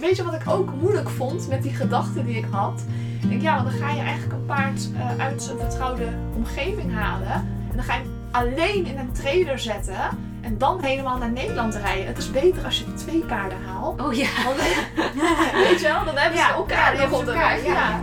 weet je wat ik ook moeilijk vond met die gedachten die ik had? Ik denk, ja, want dan ga je eigenlijk een paard eh, uit zijn vertrouwde omgeving halen. En dan ga je hem alleen in een trailer zetten. En dan helemaal naar Nederland rijden. Het is beter als je twee paarden haalt. Oh ja. Want, weet je wel, dan hebben ze Ja, elkaar nog op de elkaar, ja.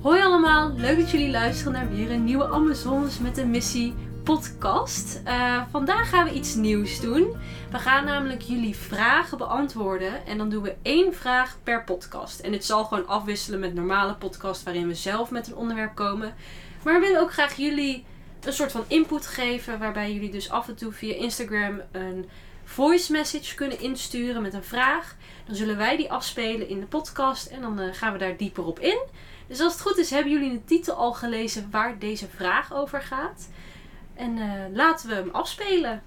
Hoi allemaal, leuk dat jullie luisteren naar weer een nieuwe Amazones met een missie podcast. Eh, vandaag gaan we iets nieuws doen. We gaan namelijk jullie vragen beantwoorden en dan doen we één vraag per podcast. En het zal gewoon afwisselen met normale podcast waarin we zelf met een onderwerp komen. Maar we willen ook graag jullie een soort van input geven waarbij jullie dus af en toe via Instagram een voice message kunnen insturen met een vraag. Dan zullen wij die afspelen in de podcast en dan eh, gaan we daar dieper op in. Dus als het goed is, hebben jullie de titel al gelezen waar deze vraag over gaat. En eh, laten we hem afspelen.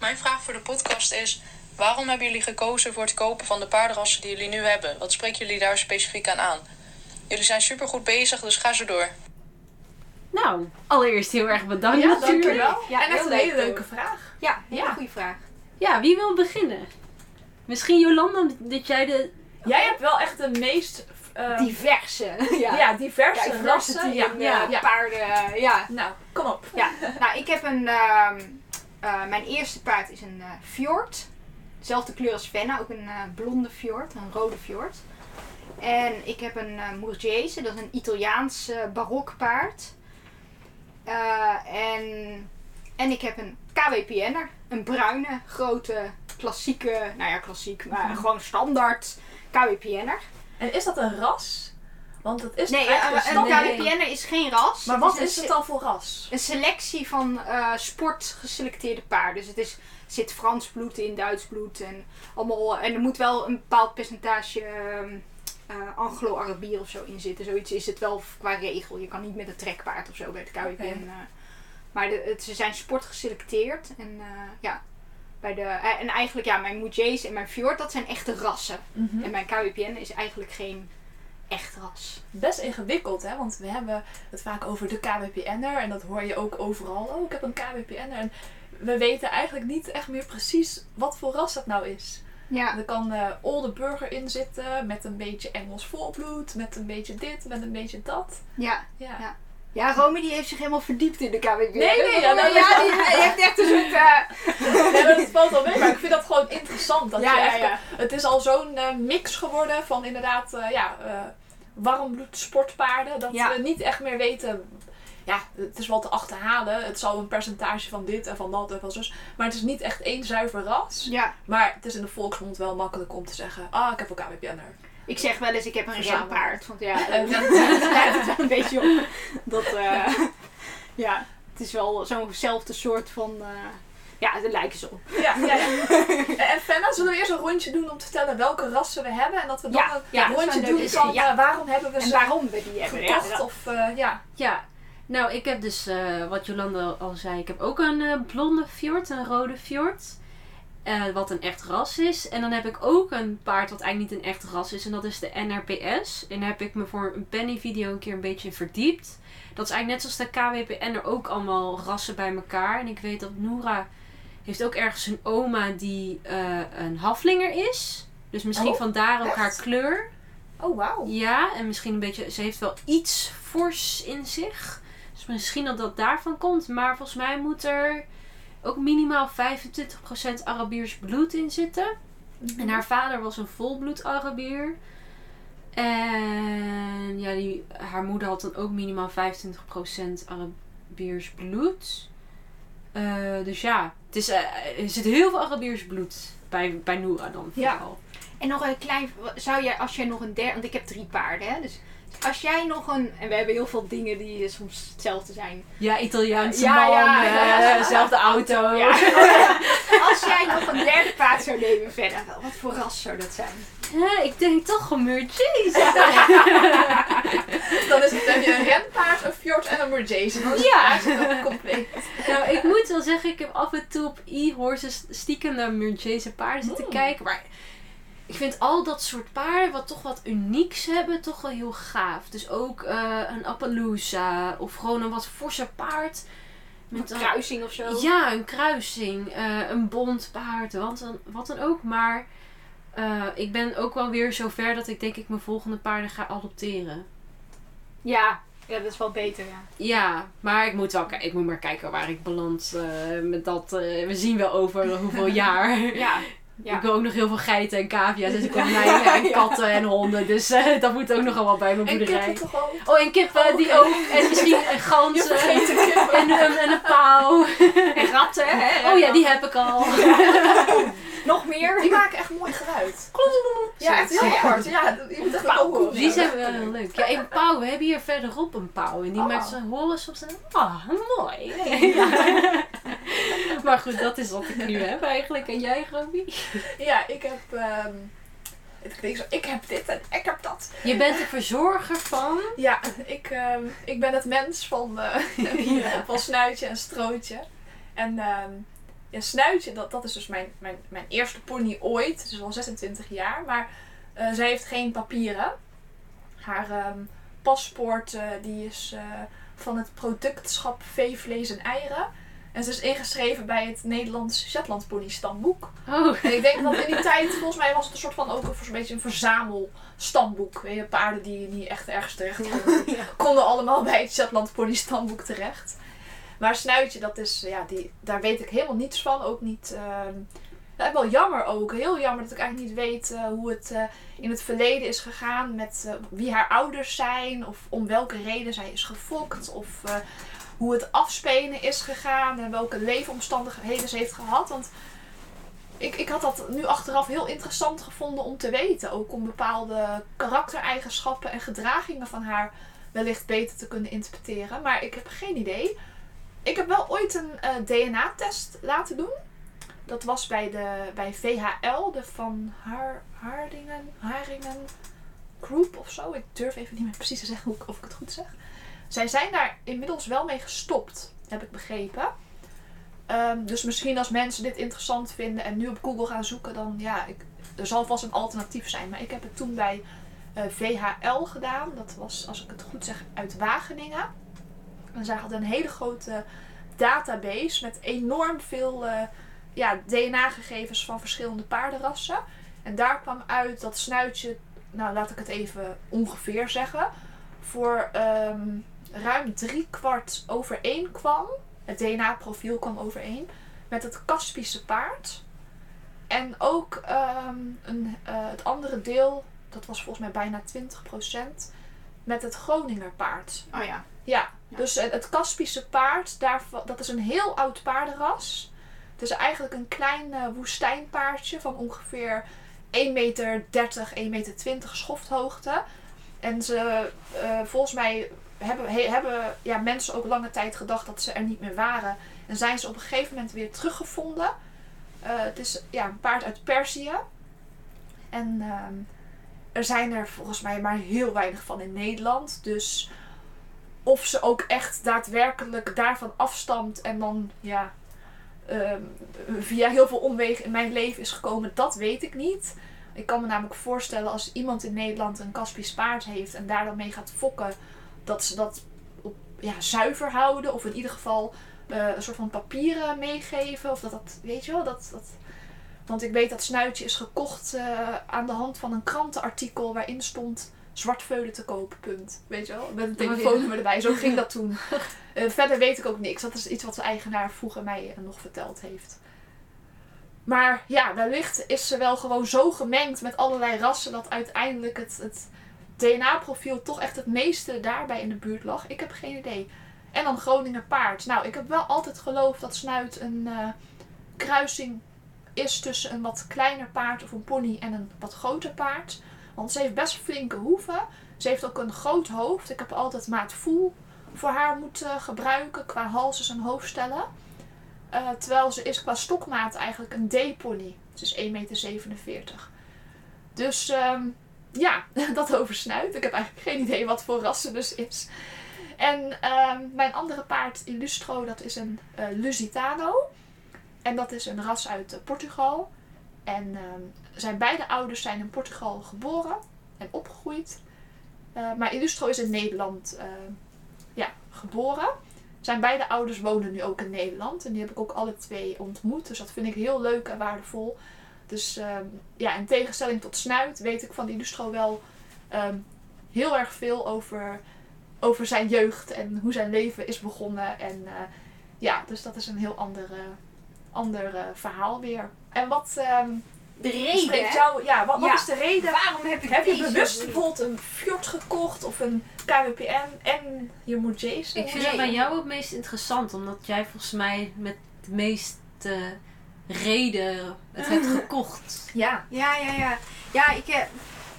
Mijn vraag voor de podcast is: waarom hebben jullie gekozen voor het kopen van de paardenrassen die jullie nu hebben? Wat spreken jullie daar specifiek aan aan? Jullie zijn supergoed bezig, dus ga zo door. Nou, allereerst heel erg bedankt Ja, natuurlijk. dankjewel. Ja, en echt een hele leuk, leuke vraag. Ja, hele Ja. goede vraag. Ja, wie wil beginnen? Misschien Jolanda, dat jij de... Jij hebt wel echt de meest eh, Diverse. Ja, ja, diverse Ja, rassen. Ja, eh, ja. paarden. ja. Nou, kom op. ja. Nou, ik heb een... ehm, eh, mijn eerste paard is een eh fjord. Dezelfde kleur als Fenna. Ook een blonde fjord. Een rode fjord. En ik heb een Murgese. Dat is een Italiaans barokpaard. En, en ik heb een KWPN'er. Een bruine, grote, klassieke... Nou ja, klassiek. Maar gewoon standaard KWPN'er. En is dat een ras? Want het is Nee, eigenlijk eh, een KWPN'er is geen ras. Maar Het wat is het dan voor ras? Een selectie van eh sportgeselecteerde paarden. Dus het is, zit Frans bloed in, Duits bloed en allemaal. En er moet wel een bepaald percentage ehm, eh, Anglo-Arabier of zo in zitten. Zoiets is het wel qua regel. Je kan niet met een trekpaard of zo bij het KWPN. Eh. maar de, het, ze zijn sportgeselecteerd. En eh, ja. Bij de, eh, en eigenlijk, ja, mijn Mujese en mijn Fjord, dat zijn echte rassen. En mijn KWPN is eigenlijk geen echt ras. Best ingewikkeld, hè? Want we hebben het vaak over de KWPN'er. En dat hoor je ook overal. Oh, ik heb een KWPN'er. En we weten eigenlijk niet echt meer precies wat voor ras dat nou is. Ja. Er kan eh Olde Burger in zitten. Met een beetje Engels volbloed. Met een beetje dit, met een beetje dat. Ja. Ja. Ja. Ja, Romy die heeft zich helemaal verdiept in de KWPN. Nee, nee, ja, nou, ja, die, heeft echt een soort... eh, Nee, maar dat valt wel mee. Maar ik vind dat gewoon interessant. Dat Ja, je ja, echt, ja. Het is al zo'n eh, mix geworden van inderdaad eh ja, warmbloed sportpaarden. Dat we niet echt meer weten. Ja, het is wel te achterhalen. Het zal een percentage van dit en van dat en van zus. Maar het is niet echt één zuiver ras. ja, Maar het is in de volksmond wel makkelijk om te zeggen. Ah, ik heb een KWPN'er. Ik zeg wel eens, ik heb een Verzamelen. renpaard. Want ja, eh, dat lijkt het wel een beetje op. Dat, eh, ja, het is wel zo'nzelfde soort van... eh, ja, daar lijken ze op. Ja, ja, ja. En Fenna, zullen we eerst een rondje doen om te vertellen welke rassen we hebben? En dat we dan Ja, een rondje doen van waarom hebben we En ze waarom we die hebben. Gekocht? of eh, ja. Ja, nou ik heb dus, eh, wat Jolanda al zei, ik heb ook een blonde fjord, een rode fjord. Eh, wat een echt ras is. En dan heb ik ook een paard wat eigenlijk niet een echt ras is. En dat is de NRPS. En daar heb ik me voor een penny video een keer een beetje in verdiept. Dat is eigenlijk net zoals de KWPN er ook allemaal rassen bij elkaar. En ik weet dat Noora heeft ook ergens een oma die eh, een haflinger is. Dus misschien Oh, vandaar ook echt? haar kleur. Oh, wauw. Ja, en misschien een beetje. Ze heeft wel iets fors in zich. Dus misschien dat dat daarvan komt. Maar volgens mij moet er ook minimaal 25% Arabiers bloed in zitten. En haar vader was een volbloed Arabier. En ja, die, haar moeder had dan ook minimaal 25% Arabiers bloed. Eh, dus ja, het is, eh, er zit heel veel Arabiers bloed bij, bij Noora dan Ja. vooral. En nog een klein... Zou jij, als jij nog een derde... Want ik heb drie paarden, hè. Dus als jij nog een... En we hebben heel veel dingen die soms hetzelfde zijn. Ja, Italiaanse Ja, man, ja, eh, ja. dezelfde auto. Ja. Als jij nog een derde paard zou nemen verder, wel, wat voor ras zou dat zijn? Ja, ik denk toch een Mercedes. Dan is het, heb je een renpaard, een fjord en een Murjase. Dan is het Ja. compleet. nou, ik moet wel zeggen, ik heb af en toe op e-horses stiekem naar Mercedes paarden zitten Mm. kijken. Maar ik vind al dat soort paarden, wat toch wat unieks hebben, toch wel heel gaaf. Dus ook eh, een Appaloosa of gewoon een wat forser paard. Een Met een- kruising of zo. Ja, een kruising, eh, een bont paard, wat dan, wat dan ook. Maar eh, ik ben ook wel weer zover dat ik denk ik mijn volgende paarden ga adopteren. Ja, ja, dat is wel beter, ja. Ja, maar ik moet wel ik moet maar kijken waar ik beland met dat. we zien wel over hoeveel jaar. Ja, ja. Ik wil ook nog heel veel geiten en cavia's en konijnen en Ja. katten en honden. Dus eh, dat moet ook nog allemaal bij mijn En boerderij. kippen toch ook? Oh, en kippen, die oké. ook. En misschien een de kippen. En, een- en een pauw. En ratten, hè. Oh ja, die heb ik al. Nog meer. Die maken echt mooi geluid. Ja, echt heel Ja. hard. Ja, je moet echt pauwen. Die zijn wel heel leuk. Ja, een pauw. We hebben hier verderop een pauw. En die Oh. maakt zo'n horens op zijn... Ah, mooi. Maar goed, dat is wat ik nu heb eigenlijk. En jij, Robbie? Ja, ik heb... ehm, het klinkt zo, ik heb dit en ik heb dat. Je bent de verzorger van... Ja, ik, ehm, ik ben het mens van, eh, van Snuitje en Strootje. En ehm, ja, Snuitje, dat, dat is dus mijn, mijn, mijn eerste pony ooit. Ze is al 26 jaar, maar eh, zij heeft geen papieren. Haar paspoort eh, die is van het productschap Veevlees en Eieren. En ze is ingeschreven bij het Nederlands Shetland Pony Stamboek. Oh, En ik denk dat in die tijd, volgens mij was het een soort van ook een, een beetje een verzamelstamboek. Weet je, paarden die niet echt ergens terecht konden, konden allemaal bij het Shetland Pony Stamboek terecht. Maar Snuitje, dat is, ja, die, daar weet ik helemaal niets van. Ook niet, ehm, ja, wel jammer ook. Heel jammer dat ik eigenlijk niet weet eh, hoe het eh, in het verleden is gegaan. Met eh, wie haar ouders zijn. Of om welke reden zij is gefokt. Of hoe het afspelen is gegaan. En welke leefomstandigheden ze heeft gehad. Want ik, ik had dat nu achteraf heel interessant gevonden om te weten. Ook om bepaalde karaktereigenschappen en gedragingen van haar wellicht beter te kunnen interpreteren. Maar ik heb geen idee. Ik heb wel ooit een eh, DNA-test laten doen. Dat was bij, de, bij VHL, de Van Haar, Haardingen, Haringen Group of zo. Ik durf even niet meer precies te zeggen of ik het goed zeg. Zij zijn daar inmiddels wel mee gestopt, heb ik begrepen. Ehm, dus misschien als mensen dit interessant vinden en nu op Google gaan zoeken, dan ja, ik, er zal vast een alternatief zijn. Maar ik heb het toen bij eh, VHL gedaan. Dat was, als ik het goed zeg, uit Wageningen. En zij hadden een hele grote database met enorm veel eh, ja, DNA-gegevens van verschillende paardenrassen. En daar kwam uit dat Snuitje, nou laat ik het even ongeveer zeggen, voor ehm, ruim drie kwart overeen kwam. Het DNA-profiel kwam overeen met het Kaspische paard. En ook ehm, een, eh, het andere deel, dat was volgens mij bijna 20%, met het Groninger paard. Oh ja. Ja, Ja. dus het het Kaspische paard, daarvan- dat is een heel oud paardenras. Het is eigenlijk een klein eh, woestijnpaardje van ongeveer 1,30 meter, 1,20 meter schofthoogte. En ze, eh, volgens mij hebben, he- hebben ja, mensen ook lange tijd gedacht dat ze er niet meer waren. En zijn ze op een gegeven moment weer teruggevonden. Eh, het is ja, een paard uit Perzië. En ehm, er zijn er volgens mij maar heel weinig van in Nederland. Dus of ze ook echt daadwerkelijk daarvan afstamt en dan ja, ehm, via heel veel omwegen in mijn leven is gekomen, dat weet ik niet. Ik kan me namelijk voorstellen als iemand in Nederland een Caspisch paard heeft en daar dan mee gaat fokken, dat ze dat op, ja, zuiver houden. Of in ieder geval eh, een soort van papieren meegeven. Of dat dat, weet je wel, dat, dat... Want ik weet dat Snuitje is gekocht eh, aan de hand van een krantenartikel waarin stond zwartveulen te kopen, punt. Weet je wel? Met een Oh, ja. telefoonnummer erbij. Zo ging dat toen. Eh, verder weet ik ook niks. Dat is iets wat de eigenaar vroeger mij nog verteld heeft. Maar ja, wellicht is ze wel gewoon zo gemengd met allerlei rassen dat uiteindelijk het, het DNA-profiel toch echt het meeste daarbij in de buurt lag. Ik heb geen idee. En dan Groninger paard. Nou, ik heb wel altijd geloofd dat Snuit een eh, kruising is tussen een wat kleiner paard of een pony en een wat groter paard. Want ze heeft best flinke hoeven. Ze heeft ook een groot hoofd. Ik heb altijd maat voel voor haar moeten gebruiken qua hals en hoofdstellen. Eh, terwijl ze is qua stokmaat eigenlijk een D-pony. Ze is 1,47 meter. Dus ehm, ja, dat over snuit. Ik heb eigenlijk geen idee wat voor ras dus is. En ehm, mijn andere paard, Illustro, dat is een eh, Lusitano. En dat is een ras uit eh, Portugal. En ehm, zijn beide ouders zijn in Portugal geboren en opgegroeid. Eh, maar Illustro is in Nederland eh, ja, geboren. zijn beide ouders wonen nu ook in Nederland. En die heb ik ook alle twee ontmoet. Dus dat vind ik heel leuk en waardevol. Dus ehm, ja, in tegenstelling tot Snuit weet ik van Illustro wel ehm, heel erg veel over, over zijn jeugd en hoe zijn leven is begonnen. En eh, ja, dus dat is een heel ander, eh, ander eh, verhaal weer. En wat ehm, De reden, jou, ja, wat, wat Ja. is de reden? Waarom heb ik Heb je bewust bijvoorbeeld een fjord gekocht of een KWPN en je moet Jason? Ik vind het bij jou het meest interessant, omdat jij volgens mij met de meeste reden het hebt gekocht. Ja. Ja, ja, ja. Ja, ik heb...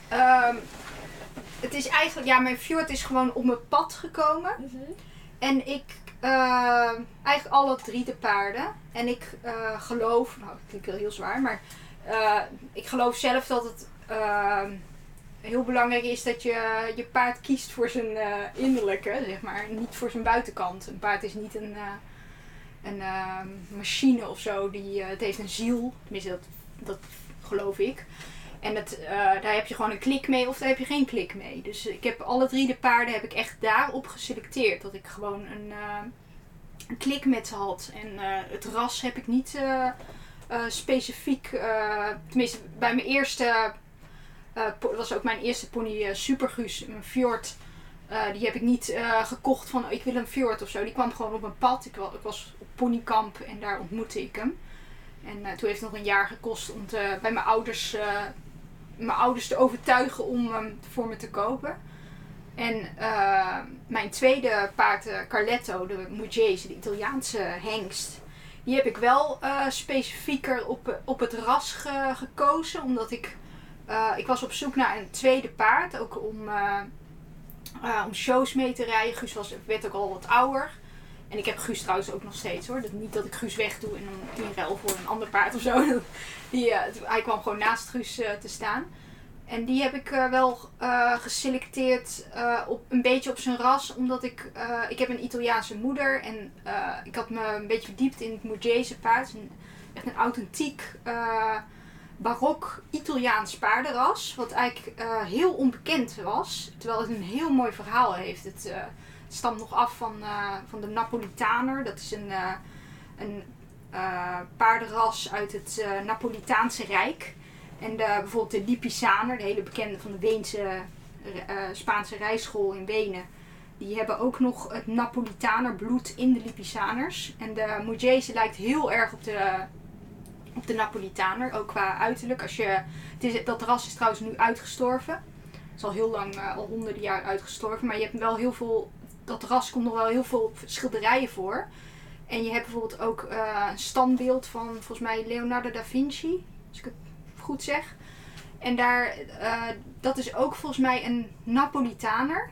ehm, het is eigenlijk... Ja, mijn fjord is gewoon op mijn pad gekomen. En ik... eh, eigenlijk alle drie de paarden. En ik eh, geloof... Nou, het klinkt wel heel zwaar, maar... eh, ik geloof zelf dat het... ehm, heel belangrijk is dat je je paard kiest voor zijn eh, innerlijke, zeg maar. Niet voor zijn buitenkant. Een paard is niet een... een ehm, machine of zo. Die, eh, het heeft een ziel. Tenminste, dat, dat geloof ik. En het, eh, daar heb je gewoon een klik mee of daar heb je geen klik mee. Dus ik heb alle drie de paarden heb ik echt daarop geselecteerd. Dat ik gewoon een, eh, klik met ze had. En het ras heb ik niet specifiek. tenminste, bij mijn eerste. dat was ook mijn eerste pony, Superguus, een fjord. Die heb ik niet gekocht van oh, ik wil een fjord of zo. Die kwam gewoon op mijn pad. Ik, wa- ik was ponykamp en daar ontmoette ik hem. En eh, toen heeft het nog een jaar gekost om te, bij mijn ouders, eh, mijn ouders te overtuigen om hem voor me te kopen. En eh, mijn tweede paard, Carletto, de Mugese, de Italiaanse hengst. Die heb ik wel specifieker op, op het ras ge- gekozen. Omdat ik, ik was op zoek naar een tweede paard. Ook om, om shows mee te rijden. Guus was, werd ook al wat ouder. En ik heb Guus trouwens ook nog steeds hoor. Dat, niet dat ik Guus wegdoe en dan in ruil voor een ander paard of zo. Die, eh, hij kwam gewoon naast Guus eh, te staan. En die heb ik eh, wel geselecteerd op, een beetje op zijn ras. Omdat ik, ik heb een Italiaanse moeder. En ik had me een beetje verdiept in het Mugese paard. Een, echt een authentiek barok Italiaans paardenras. Wat eigenlijk heel onbekend was. Terwijl het een heel mooi verhaal heeft. Het, het stamt nog af van, eh, van de Napolitaner. Dat is een, eh, een eh, paardenras uit het Napolitaanse Rijk. En de, bijvoorbeeld de Lipizaner, de hele bekende van de Weense Spaanse rijschool in Wenen. Die hebben ook nog het Napolitaner bloed in de Lipizaners. En de Mugese lijkt heel erg op de, op de Napolitaner, ook qua uiterlijk. Als je, het is, dat ras is trouwens nu uitgestorven. Het is al heel lang, al honderden jaar uitgestorven. Maar je hebt wel heel veel, dat ras komt nog wel heel veel op schilderijen voor. En je hebt bijvoorbeeld ook eh, een standbeeld van volgens mij Leonardo da Vinci, als ik het goed zeg. En daar, eh, dat is ook volgens mij een Napolitaner.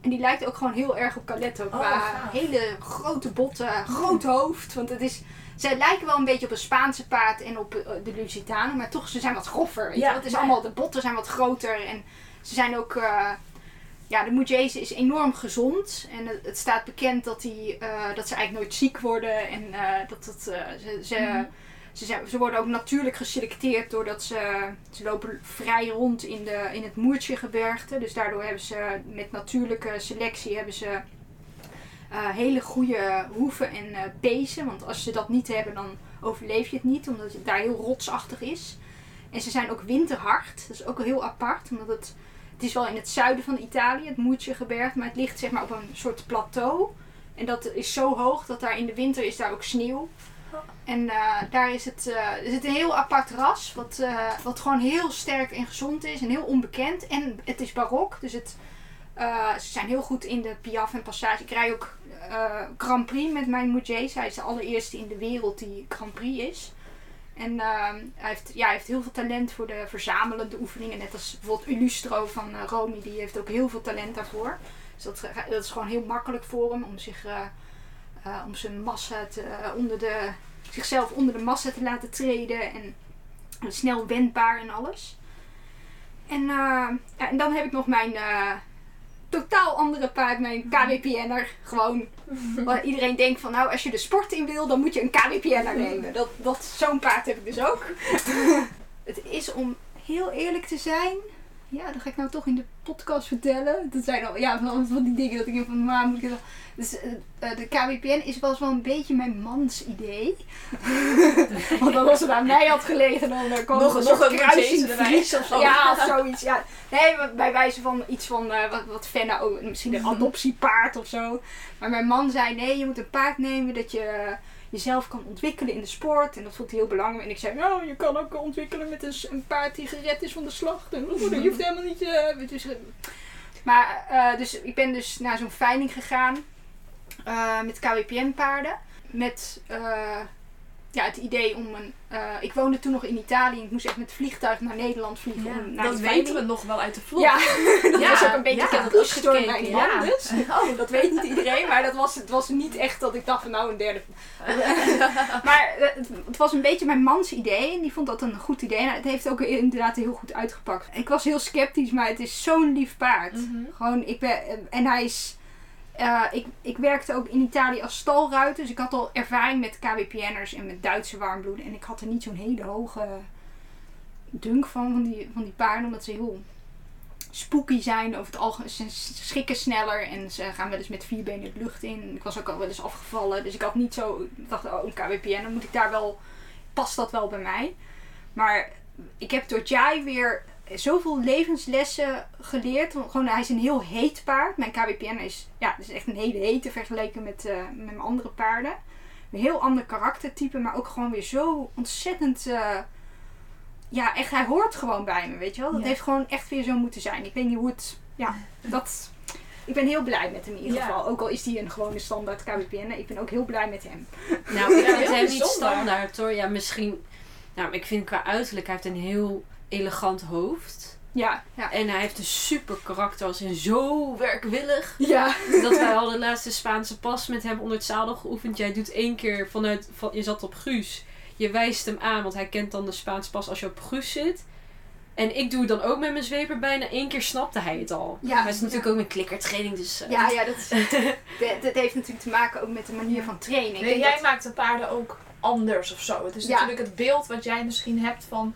En die lijkt ook gewoon heel erg op Caletto. Qua gaaf. hele grote botten, groot hoofd. Want het is, zij lijken wel een beetje op een Spaanse paard en op eh, de Lusitano. Maar toch, ze zijn wat groffer. Weet Ja. Het is allemaal, de botten zijn wat groter. En ze zijn ook... ja, de Mugese is enorm gezond. En het, het staat bekend dat, die, eh, dat ze eigenlijk nooit ziek worden. En eh, dat, dat, eh, ze, ze, Mhm. ze, zijn, ze worden ook natuurlijk geselecteerd doordat ze, ze lopen vrij rond in, de, in het Moertje-gebergte. Dus daardoor hebben ze met natuurlijke selectie hebben ze, hele goede hoeven en pezen. Want als ze dat niet hebben, dan overleef je het niet. Omdat het daar heel rotsachtig is. En ze zijn ook winterhard. Dat is ook heel apart. Omdat het, het is wel in het zuiden van Italië, het Moertje-gebergte. Maar het ligt zeg maar op een soort plateau. En dat is zo hoog dat daar in de winter is daar ook sneeuw. En eh, daar is het, eh, is het een heel apart ras. Wat, eh, wat gewoon heel sterk en gezond is. En heel onbekend. En het is barok. Dus het, ze zijn heel goed in de Piaf en Passage. Ik rij ook Grand Prix met mijn Mugese. Hij is de allereerste in de wereld die Grand Prix is. En ehm, hij, heeft, ja, hij heeft heel veel talent voor de verzamelende oefeningen. Net als bijvoorbeeld Illustro van eh, Romy. Die heeft ook heel veel talent daarvoor. Dus dat, dat is gewoon heel makkelijk voor hem om zich... eh, eh, om zijn massa te, eh, onder de, zichzelf onder de massa te laten treden. En snel wendbaar en alles. En, eh, ja, en dan heb ik nog mijn eh, totaal andere paard, mijn KWPN'er. Gewoon, waar iedereen denkt van nou, als je de sport in wil, dan moet je een KWPN'er nemen. Dat, dat, Zo'n paard heb ik dus ook. het is om heel eerlijk te zijn, ja, dat ga ik nou toch in de podcast vertellen. Dat zijn al, ja, van, van die dingen dat ik van, moet ik Dus eh, eh, de KWPN is wel eens wel een beetje mijn mans idee. Want dan als het aan mij had gelegen, dan uh, kwam Nog- er een nog een kruising vries of zo. Ja, of zoiets. Ja. Nee, bij wijze van iets van, wat, wat Fenna ook, misschien een adoptiepaard of zo. Maar mijn man zei, nee, je moet een paard nemen dat je jezelf kan ontwikkelen in de sport. En dat vond hij heel belangrijk. En ik zei, nou, je kan ook ontwikkelen met een, een paard die gered is van de slacht. En oh, dat hoeft helemaal niet... eh, dus, maar, eh, dus ik ben dus naar zo'n veiling gegaan met KWPN-paarden. Met eh, ja, het idee om een... eh, ik woonde toen nog in Italië. Ik moest echt met het vliegtuig naar Nederland vliegen. om naar dat weten we nog wel uit de vlog. Ja, dat Ja, was ook een beetje ja, bij ja. ja. dus. Oh, dat weet niet iedereen, maar dat was, het was niet echt dat ik dacht van nou een derde. maar eh, het, het was een beetje mijn mans idee en die vond dat een goed idee. En het heeft ook inderdaad heel goed uitgepakt. Ik was heel sceptisch, maar het is zo'n lief paard. Mhm. Gewoon, ik ben, en hij is. Eh, ik, ik werkte ook in Italië als stalruiter, dus ik had al ervaring met KWPN'ers en met Duitse warmbloeden. En ik had er niet zo'n hele hoge dunk van, van die, van die paarden, omdat ze heel spooky zijn. Over het algemeen, ze schikken sneller en ze gaan wel eens met vier benen de lucht in. Ik was ook al wel eens afgevallen, dus ik had niet zo, ik dacht, oh, een KWPN, dan moet ik daar wel, past dat wel bij mij. Maar ik heb door Jai weer zoveel levenslessen geleerd. Gewoon, hij is een heel heet paard. Mijn KWPN is, ja, is echt een hele hete vergeleken met, eh, met mijn andere paarden. Een heel ander karaktertype, maar ook gewoon weer zo ontzettend. eh, ja, echt, hij hoort gewoon bij me, weet je wel. Dat Ja. heeft gewoon echt weer zo moeten zijn. Ik weet niet hoe het. Ja, dat. Ik ben heel blij met hem in ieder Ja. geval. Ook al is hij een gewone standaard KWPN. Ik ben ook heel blij met hem. Nou, ik vind hem niet standaard hoor. Ja, misschien... Nou, ik vind qua uiterlijk, hij heeft een heel elegant hoofd. Ja, ja. En hij heeft een super karakter als in zo werkwillig. Ja. Dat wij al de laatste Spaanse pas met hem onder het zadel geoefend. Jij doet één keer vanuit, van, je zat op Guus. Je wijst hem aan, want hij kent dan de Spaanse pas als je op Guus zit. En ik doe dan ook met mijn zweper bijna één keer snapte hij het al. Ja, maar het is natuurlijk ja. ook met klikkertraining, dus... eh, Ja, ja, dat, is- dat, dat heeft natuurlijk te maken ook met de manier van trainen. Ik Nee, jij dat- maakt de paarden ook anders of zo. Het is Ja. natuurlijk het beeld wat jij misschien hebt van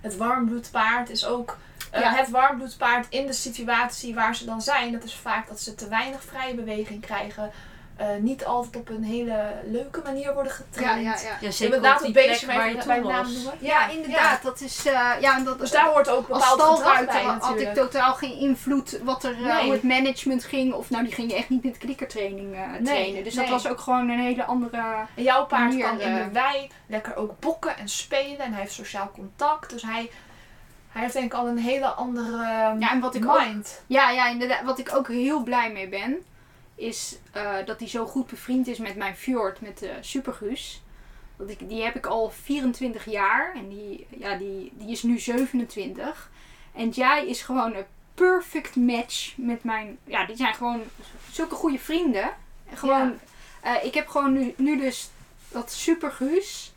het warmbloedpaard is ook Ja. het warmbloedpaard in de situatie waar ze dan zijn. Dat is vaak dat ze te weinig vrije beweging krijgen. Eh, niet altijd op een hele leuke manier worden ja, getraind. ja, ja. Ja, Je zeker die het beestje waar je bij naam was. noemen. Ja, inderdaad. Dat is, eh, ja, en dat, Dus daar hoort ook als bepaald gedrag stalruiter bij had ik natuurlijk. totaal geen invloed wat er, eh, Nee. hoe het management ging. Of nou, die ging echt niet met klikkertraining eh, trainen. Dus dat was ook gewoon een hele andere... En jouw paard manier, kan in de eh, wei lekker ook bokken en spelen. En hij heeft sociaal contact. Dus hij, hij heeft denk ik al een hele andere Ja, en wat ik ook, mind. ja, ja, inderdaad. Wat ik ook heel blij mee ben, is eh, dat hij zo goed bevriend is met mijn Fjord, met de Supergus. Want ik, die heb ik al 24 jaar en die, ja, die, die is nu 27. En Jai is gewoon een perfect match met mijn. Ja, die zijn gewoon zulke goede vrienden. En Gewoon, eh, ik heb gewoon nu, nu dus dat Supergus.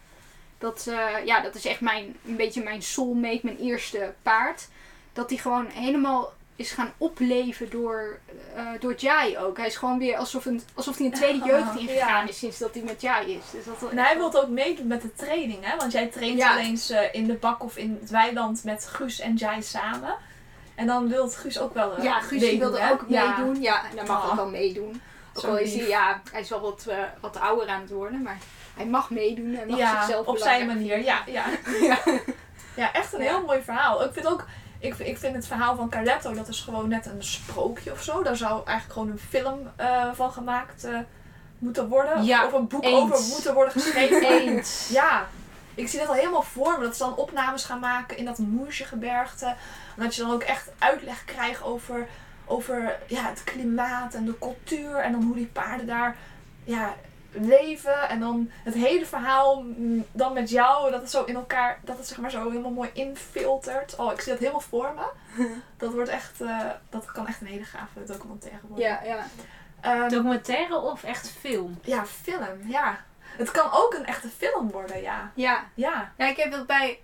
Dat, eh, ja, dat is echt mijn, een beetje mijn soulmate, mijn eerste paard. Dat die gewoon helemaal is gaan opleven door, eh door Jai ook. Hij is gewoon weer alsof, een, alsof hij een tweede jeugd ingegaan is sinds dat hij met Jai is. Dus dat, En hij wil ook meedoen met de training, hè? Want jij traint Ja. wel eens in de bak of in het weiland met Guus en Jai samen. En dan wil Guus ook wel eh, Ja, Guus meedoen, wilde hè? ook meedoen. Ja, en daar mag Oh. ook wel meedoen. Ook Zo al is hij, ja, hij is wel wat, eh, wat ouder aan het worden, maar hij mag meedoen. Hij mag Ja, zichzelf op zijn manier. Ja, ja. Ja. ja, echt een heel mooi verhaal. Ik vind ook, ik, ik vind het verhaal van Carletto, dat is gewoon net een sprookje of zo. Daar zou eigenlijk gewoon een film eh, van gemaakt eh, moeten worden. Ja, of een boek eens. over moeten worden geschreven. Eens. Ja, ik zie dat al helemaal voor me. Dat ze dan opnames gaan maken in dat Moergebergte. En dat je dan ook echt uitleg krijgt over, over ja, het klimaat en de cultuur. En dan hoe die paarden daar ja, leven. En dan het hele verhaal mm, dan met jou. Dat het zo in elkaar, dat het zeg maar zo helemaal mooi infiltert. Oh, ik zie dat helemaal voor me. Dat wordt echt, eh, dat kan echt een hele gave documentaire worden. ja, ja. Ehm, Documentaire of echt film? ja, film, ja. Het kan ook een echte film worden, ja. Ja. Ja. ja, ik heb wel bij,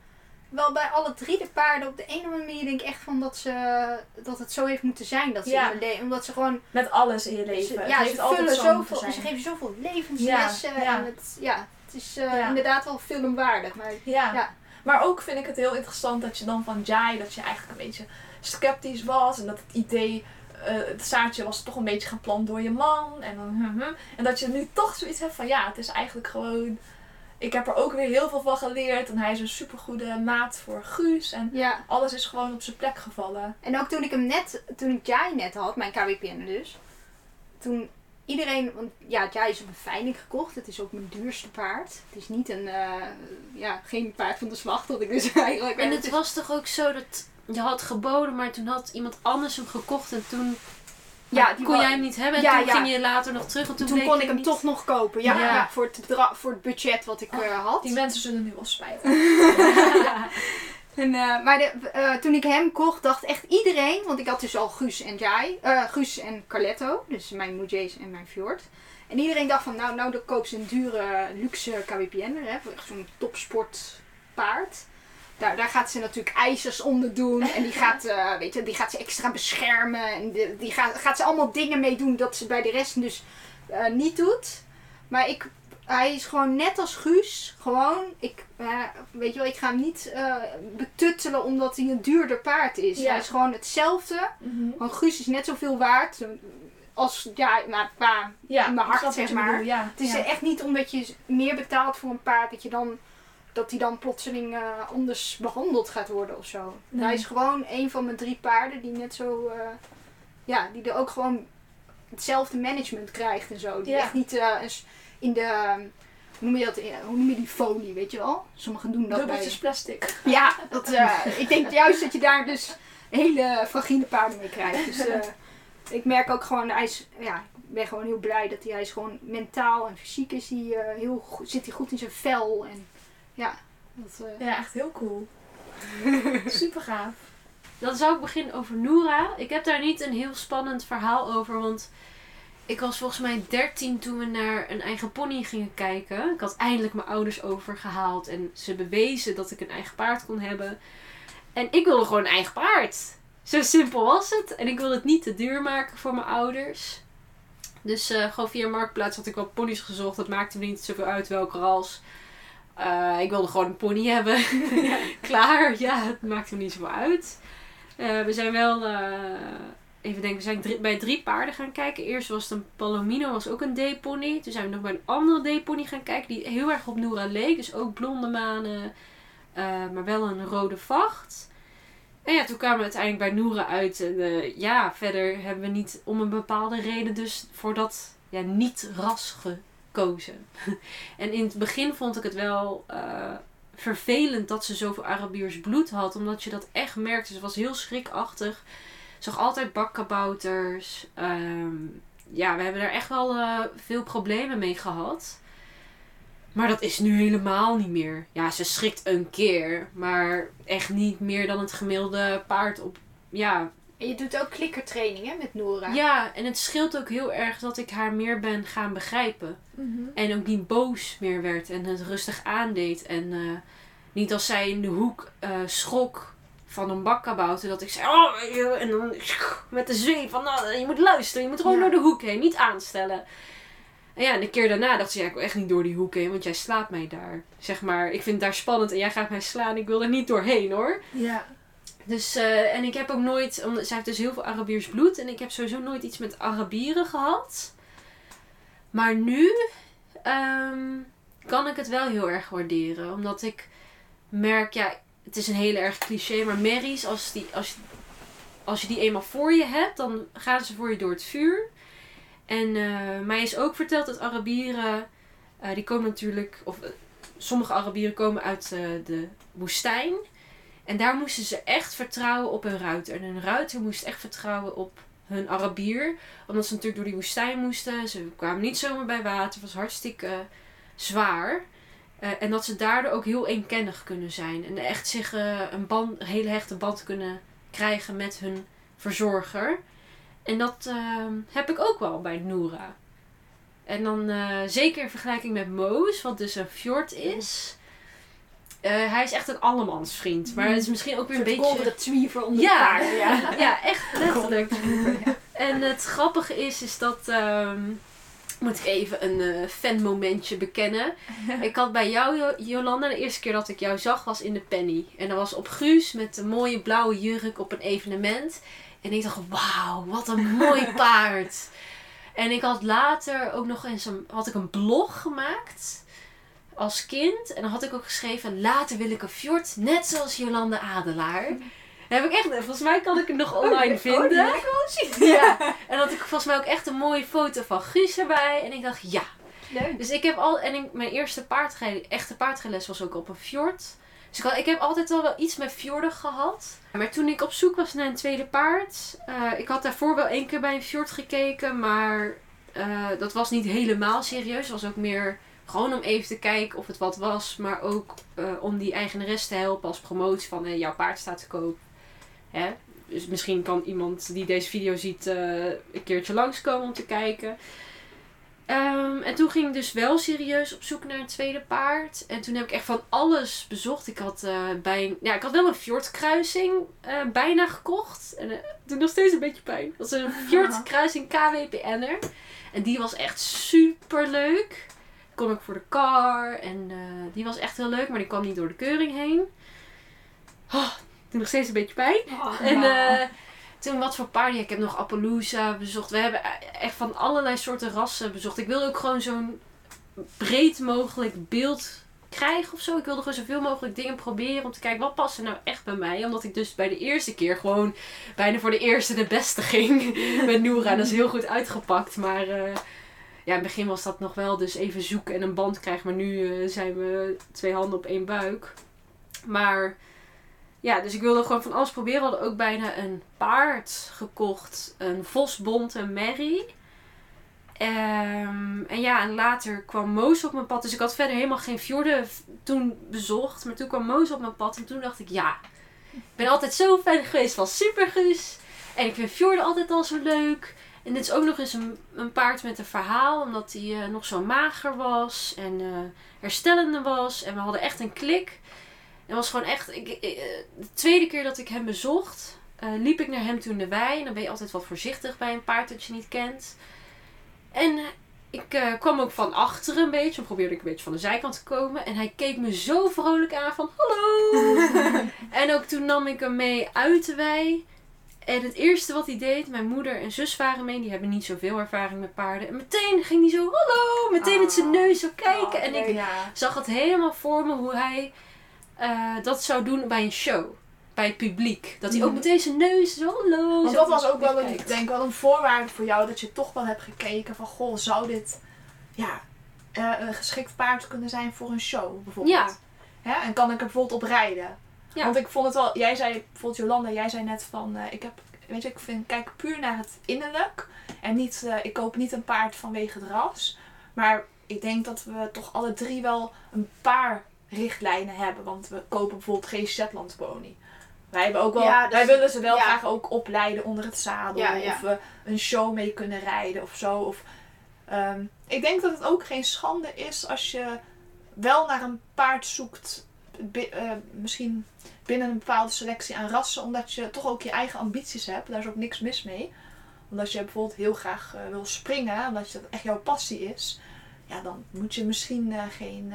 wel bij alle drie de paarden op de ene manier denk ik echt van dat, ze, dat het zo heeft moeten zijn. Dat ze Ja. in omdat ze gewoon Met alles in je Ze, leven. Het ja, ze, vullen zo zoveel, ze geven zoveel levenslessen. Ja, ja. En het, ja, het is eh, inderdaad wel filmwaardig. Maar Ja. Ja. Maar ook vind ik het heel interessant dat je dan van Jai, dat je eigenlijk een beetje sceptisch was. En dat het idee, eh, het zaadje was toch een beetje geplant door je man. En, dan, hm, hm. en dat je nu toch zoiets hebt van ja, het is eigenlijk gewoon... Ik heb er ook weer heel veel van geleerd. En hij is een supergoede maat voor Guus. En Ja. alles is gewoon op zijn plek gevallen. En ook toen ik hem net, toen ik Jai net had, mijn KWPN dus. Toen iedereen, want ja, Jai is op een veiling gekocht. Het is ook mijn duurste paard. Het is niet een, eh, ja, geen paard van de slag dat ik dus eigenlijk... En het was toch ook zo dat je had geboden, maar toen had iemand anders hem gekocht en toen ja, die kon jij hem niet hebben. En Ja, toen ja. ging je later nog terug en toen, Toen, kon ik hem niet- toch nog kopen. Ja, Ja. voor, het voor het budget wat ik eh, had. Die mensen zullen nu wel spijt En, eh, maar de, eh, toen ik hem kocht, dacht echt iedereen, want ik had dus al Guus en Jai, Guus en Carletto, dus mijn Mujees en mijn Fjord. En iedereen dacht van, nou, nou dan koop ze een dure, luxe KWPN, hè, voor echt zo'n topsportpaard. Daar, daar gaat ze natuurlijk ijzers onder doen en die gaat, eh, weet je, die gaat ze extra beschermen. En die, die gaat, gaat ze allemaal dingen mee doen dat ze bij de rest dus eh, niet doet. Maar ik, hij is gewoon net als Guus. Gewoon, ik, eh, weet je wel, ik ga hem niet betuttelen omdat hij een duurder paard is. Ja. Hij is gewoon hetzelfde. Mhm. Want Guus is net zoveel waard als, ja, nou, qua Ja, in mijn hart, zeg maar. Ja. het is ja. echt niet omdat je meer betaalt voor een paard dat je dan dat hij dan plotseling eh, anders behandeld gaat worden of zo. Nee. Hij is gewoon een van mijn drie paarden die net zo, eh, ja, die er ook gewoon hetzelfde management krijgt en zo. Die Ja. echt niet eens in de, hoe noem je dat, hoe noem je die folie, weet je wel? Sommigen doen dat Dubbeltjes bij. plastic. Ja, dat, ik denk juist dat je daar dus hele fragiele paarden mee krijgt. Dus ik merk ook gewoon, hij is, ja, ik ben gewoon heel blij dat hij, hij is gewoon mentaal en fysiek is hij, heel, zit hij goed in zijn vel. En ja, dat, eh, Ja, echt heel cool. Super gaaf. Dan zou ik beginnen over Noora. Ik heb daar niet een heel spannend verhaal over, want ik was volgens mij 13 toen we naar een eigen pony gingen kijken. Ik had eindelijk mijn ouders overgehaald en ze bewezen dat ik een eigen paard kon hebben. En ik wilde gewoon een eigen paard. Zo simpel was het. En ik wilde het niet te duur maken voor mijn ouders. Dus eh, gewoon via Marktplaats had ik wat ponies gezocht. Dat maakte me niet zoveel uit welke ras. Eh, ik wilde gewoon een pony hebben. Klaar, ja, het maakte me niet zoveel uit. Eh, we zijn wel, eh, even denken, we zijn drie- bij drie paarden gaan kijken. Eerst was het een Palomino, was ook een D-pony. Toen zijn we nog bij een andere D-pony gaan kijken, die heel erg op Noora leek. Dus ook blonde manen, maar wel een rode vacht. En ja, toen kwamen we uiteindelijk bij Noora uit. En ja, verder hebben we niet om een bepaalde reden dus voor dat ja, niet-ras gekozen. en in het begin vond ik het wel eh, vervelend dat ze zoveel Arabiers bloed had. Omdat je dat echt merkte. Ze was heel schrikachtig. Zag altijd bakkabouters. Ehm, ja, we hebben daar echt wel eh, veel problemen mee gehad. Maar dat is nu helemaal niet meer. Ja, ze schrikt een keer. Maar echt niet meer dan het gemiddelde paard op... Ja, En je doet ook klikkertraining hè, met Nora. ja, en het scheelt ook heel erg dat ik haar meer ben gaan begrijpen. En ook niet boos meer werd en het rustig aandeed. En eh, niet als zij in de hoek eh, schrok van een bakkabouter. Dat ik zei, oh, en dan met de zweep van, nou, je moet luisteren. Je moet gewoon Ja. door de hoek heen, niet aanstellen. En ja, en de keer daarna dacht ze, ja, ik wil echt niet door die hoek heen, want jij slaat mij daar. Zeg maar, ik vind het daar spannend en jij gaat mij slaan. Ik wil er niet doorheen hoor. Ja. Dus, eh, en ik heb ook nooit, omdat zij heeft dus heel veel Arabiers bloed. En ik heb sowieso nooit iets met Arabieren gehad. Maar nu ehm, kan ik het wel heel erg waarderen. Omdat ik merk, ja, het is een hele erg cliché. Maar merries, als, die, als, als je die eenmaal voor je hebt, dan gaan ze voor je door het vuur. En eh, mij is ook verteld dat Arabieren, eh, die komen natuurlijk, of sommige Arabieren komen uit de woestijn. En daar moesten ze echt vertrouwen op hun ruiter. En hun ruiter moest echt vertrouwen op hun Arabier. Omdat ze natuurlijk door die woestijn moesten. Ze kwamen niet zomaar bij water. Het was hartstikke zwaar. Eh, en dat ze daardoor ook heel eenkennig kunnen zijn. En echt zich eh, een, band, een hele hechte band kunnen krijgen met hun verzorger. En dat eh, heb ik ook wel bij Noora. En dan eh, zeker in vergelijking met Moos, wat dus een fjord is. Eh, hij is echt een allemansvriend. Maar het is misschien ook weer een Een beetje... golden twiever onder Ja. de paarden. Ja. Ja, echt letterlijk. En het grappige is, is dat ehm, moet ik even een eh fanmomentje bekennen. ik had bij jou, Jo- Jolanda, de eerste keer dat ik jou zag, was in de Penny. En dat was op Guus met een mooie blauwe jurk op een evenement. En ik dacht, wauw, wat een mooi paard. En ik had later ook nog eens een, had ik een blog gemaakt als kind. En dan had ik ook geschreven, later wil ik een fjord, net zoals Jolanda Adelaar. Dat heb ik echt, volgens mij kan ik het nog online vinden. Oh, die wil ik wel zien. Ja, en had ik volgens mij ook echt een mooie foto van Guus erbij. En ik dacht, ja. Leuk. Dus ik heb al, en ik, mijn eerste paardrijles, echte paardrijles was ook op een fjord. Dus ik, had- ik heb altijd al wel iets met fjorden gehad. Maar toen ik op zoek was naar een tweede paard, eh, ik had daarvoor wel één keer bij een fjord gekeken, maar eh, dat was niet helemaal serieus. Het was ook meer gewoon om even te kijken of het wat was, maar ook eh, om die eigenares te helpen als promotie van eh, jouw paard staat te koop. Hè? Dus misschien kan iemand die deze video ziet eh, een keertje langskomen om te kijken. Ehm, en toen ging ik dus wel serieus op zoek naar een tweede paard. En toen heb ik echt van alles bezocht. Ik had, bij, ja, ik had wel een fjordkruising bijna gekocht. En eh toen nog steeds een beetje pijn. Dat was een fjordkruising KWPN'er. En die was echt super leuk. Kon ik voor de car. En eh, die was echt heel leuk. Maar die kwam niet door de keuring heen. Oh, toen nog steeds een beetje pijn. En eh, toen wat voor paarden. Ik heb nog Appaloosa bezocht. We hebben e- echt van allerlei soorten rassen bezocht. Ik wilde ook gewoon zo'n breed mogelijk beeld krijgen of zo. Ik wilde gewoon zoveel mogelijk dingen proberen om te kijken wat past er nou echt bij mij. Omdat ik dus bij de eerste keer gewoon bijna voor de eerste de beste ging met Noora. Dat is heel goed uitgepakt. Maar eh, ja, in het begin was dat nog wel dus even zoeken en een band krijgen. Maar nu eh, zijn we twee handen op één buik. Maar ja, dus ik wilde gewoon van alles proberen. We hadden ook bijna een paard gekocht. Een vosbond, een merrie. Ehm, en ja, en later kwam Moos op mijn pad. Dus ik had verder helemaal geen fjorden toen bezocht. Maar toen kwam Moos op mijn pad. En toen dacht ik, ja, ik ben altijd zo fan geweest van Supergus. En ik vind fjorden altijd al zo leuk. En dit is ook nog eens een, een paard met een verhaal. Omdat hij eh, nog zo mager was. En eh, herstellende was. En we hadden echt een klik. En was gewoon echt... Ik, ik- eh, de tweede keer dat ik hem bezocht... liep ik naar hem toen de wei. En dan ben je altijd wat voorzichtig bij een paard dat je niet kent. En ik kwam ook van achteren een beetje. Dan probeerde ik een beetje van de zijkant te komen. En hij keek me zo vrolijk aan van... Hallo! en ook toen nam ik hem mee uit de wei. En het eerste wat hij deed... Mijn moeder en zus waren mee. Die hebben niet zoveel ervaring met paarden. En meteen ging hij zo... Hallo! Meteen met zijn neus zo kijken. en ik ja. zag het helemaal voor me hoe hij eh, dat zou doen bij een show. Bij het publiek. Dat hij ook Mhm. meteen zijn neus zo hallo. Want dat was ook wel een, kijkt. denk ik wel een voorwaarde voor jou. Dat je toch wel hebt gekeken van, goh, zou dit ja, eh, een geschikt paard kunnen zijn voor een show bijvoorbeeld? Ja. Hè? En kan ik er bijvoorbeeld op rijden? Ja. Want ik vond het wel, jij zei bijvoorbeeld Jolanda, jij zei net van, eh, ik heb, weet je, ik vind, kijk puur naar het innerlijk. En niet, eh, ik koop niet een paard vanwege het ras. Maar ik denk dat we toch alle drie wel een paar richtlijnen hebben. Want we kopen bijvoorbeeld geen Shetland pony. Wij, hebben ook wel, Ja, dus- wij willen ze wel ja. graag ook opleiden onder het zadel. Ja. Of we een show mee kunnen rijden of zo. Of, ehm, ik denk dat het ook geen schande is als je wel naar een paard zoekt. Eh, misschien binnen een bepaalde selectie aan rassen. Omdat je toch ook je eigen ambities hebt. Daar is ook niks mis mee. Omdat je bijvoorbeeld heel graag eh, wil springen. Omdat je dat echt jouw passie is. Ja, dan moet je misschien eh, geen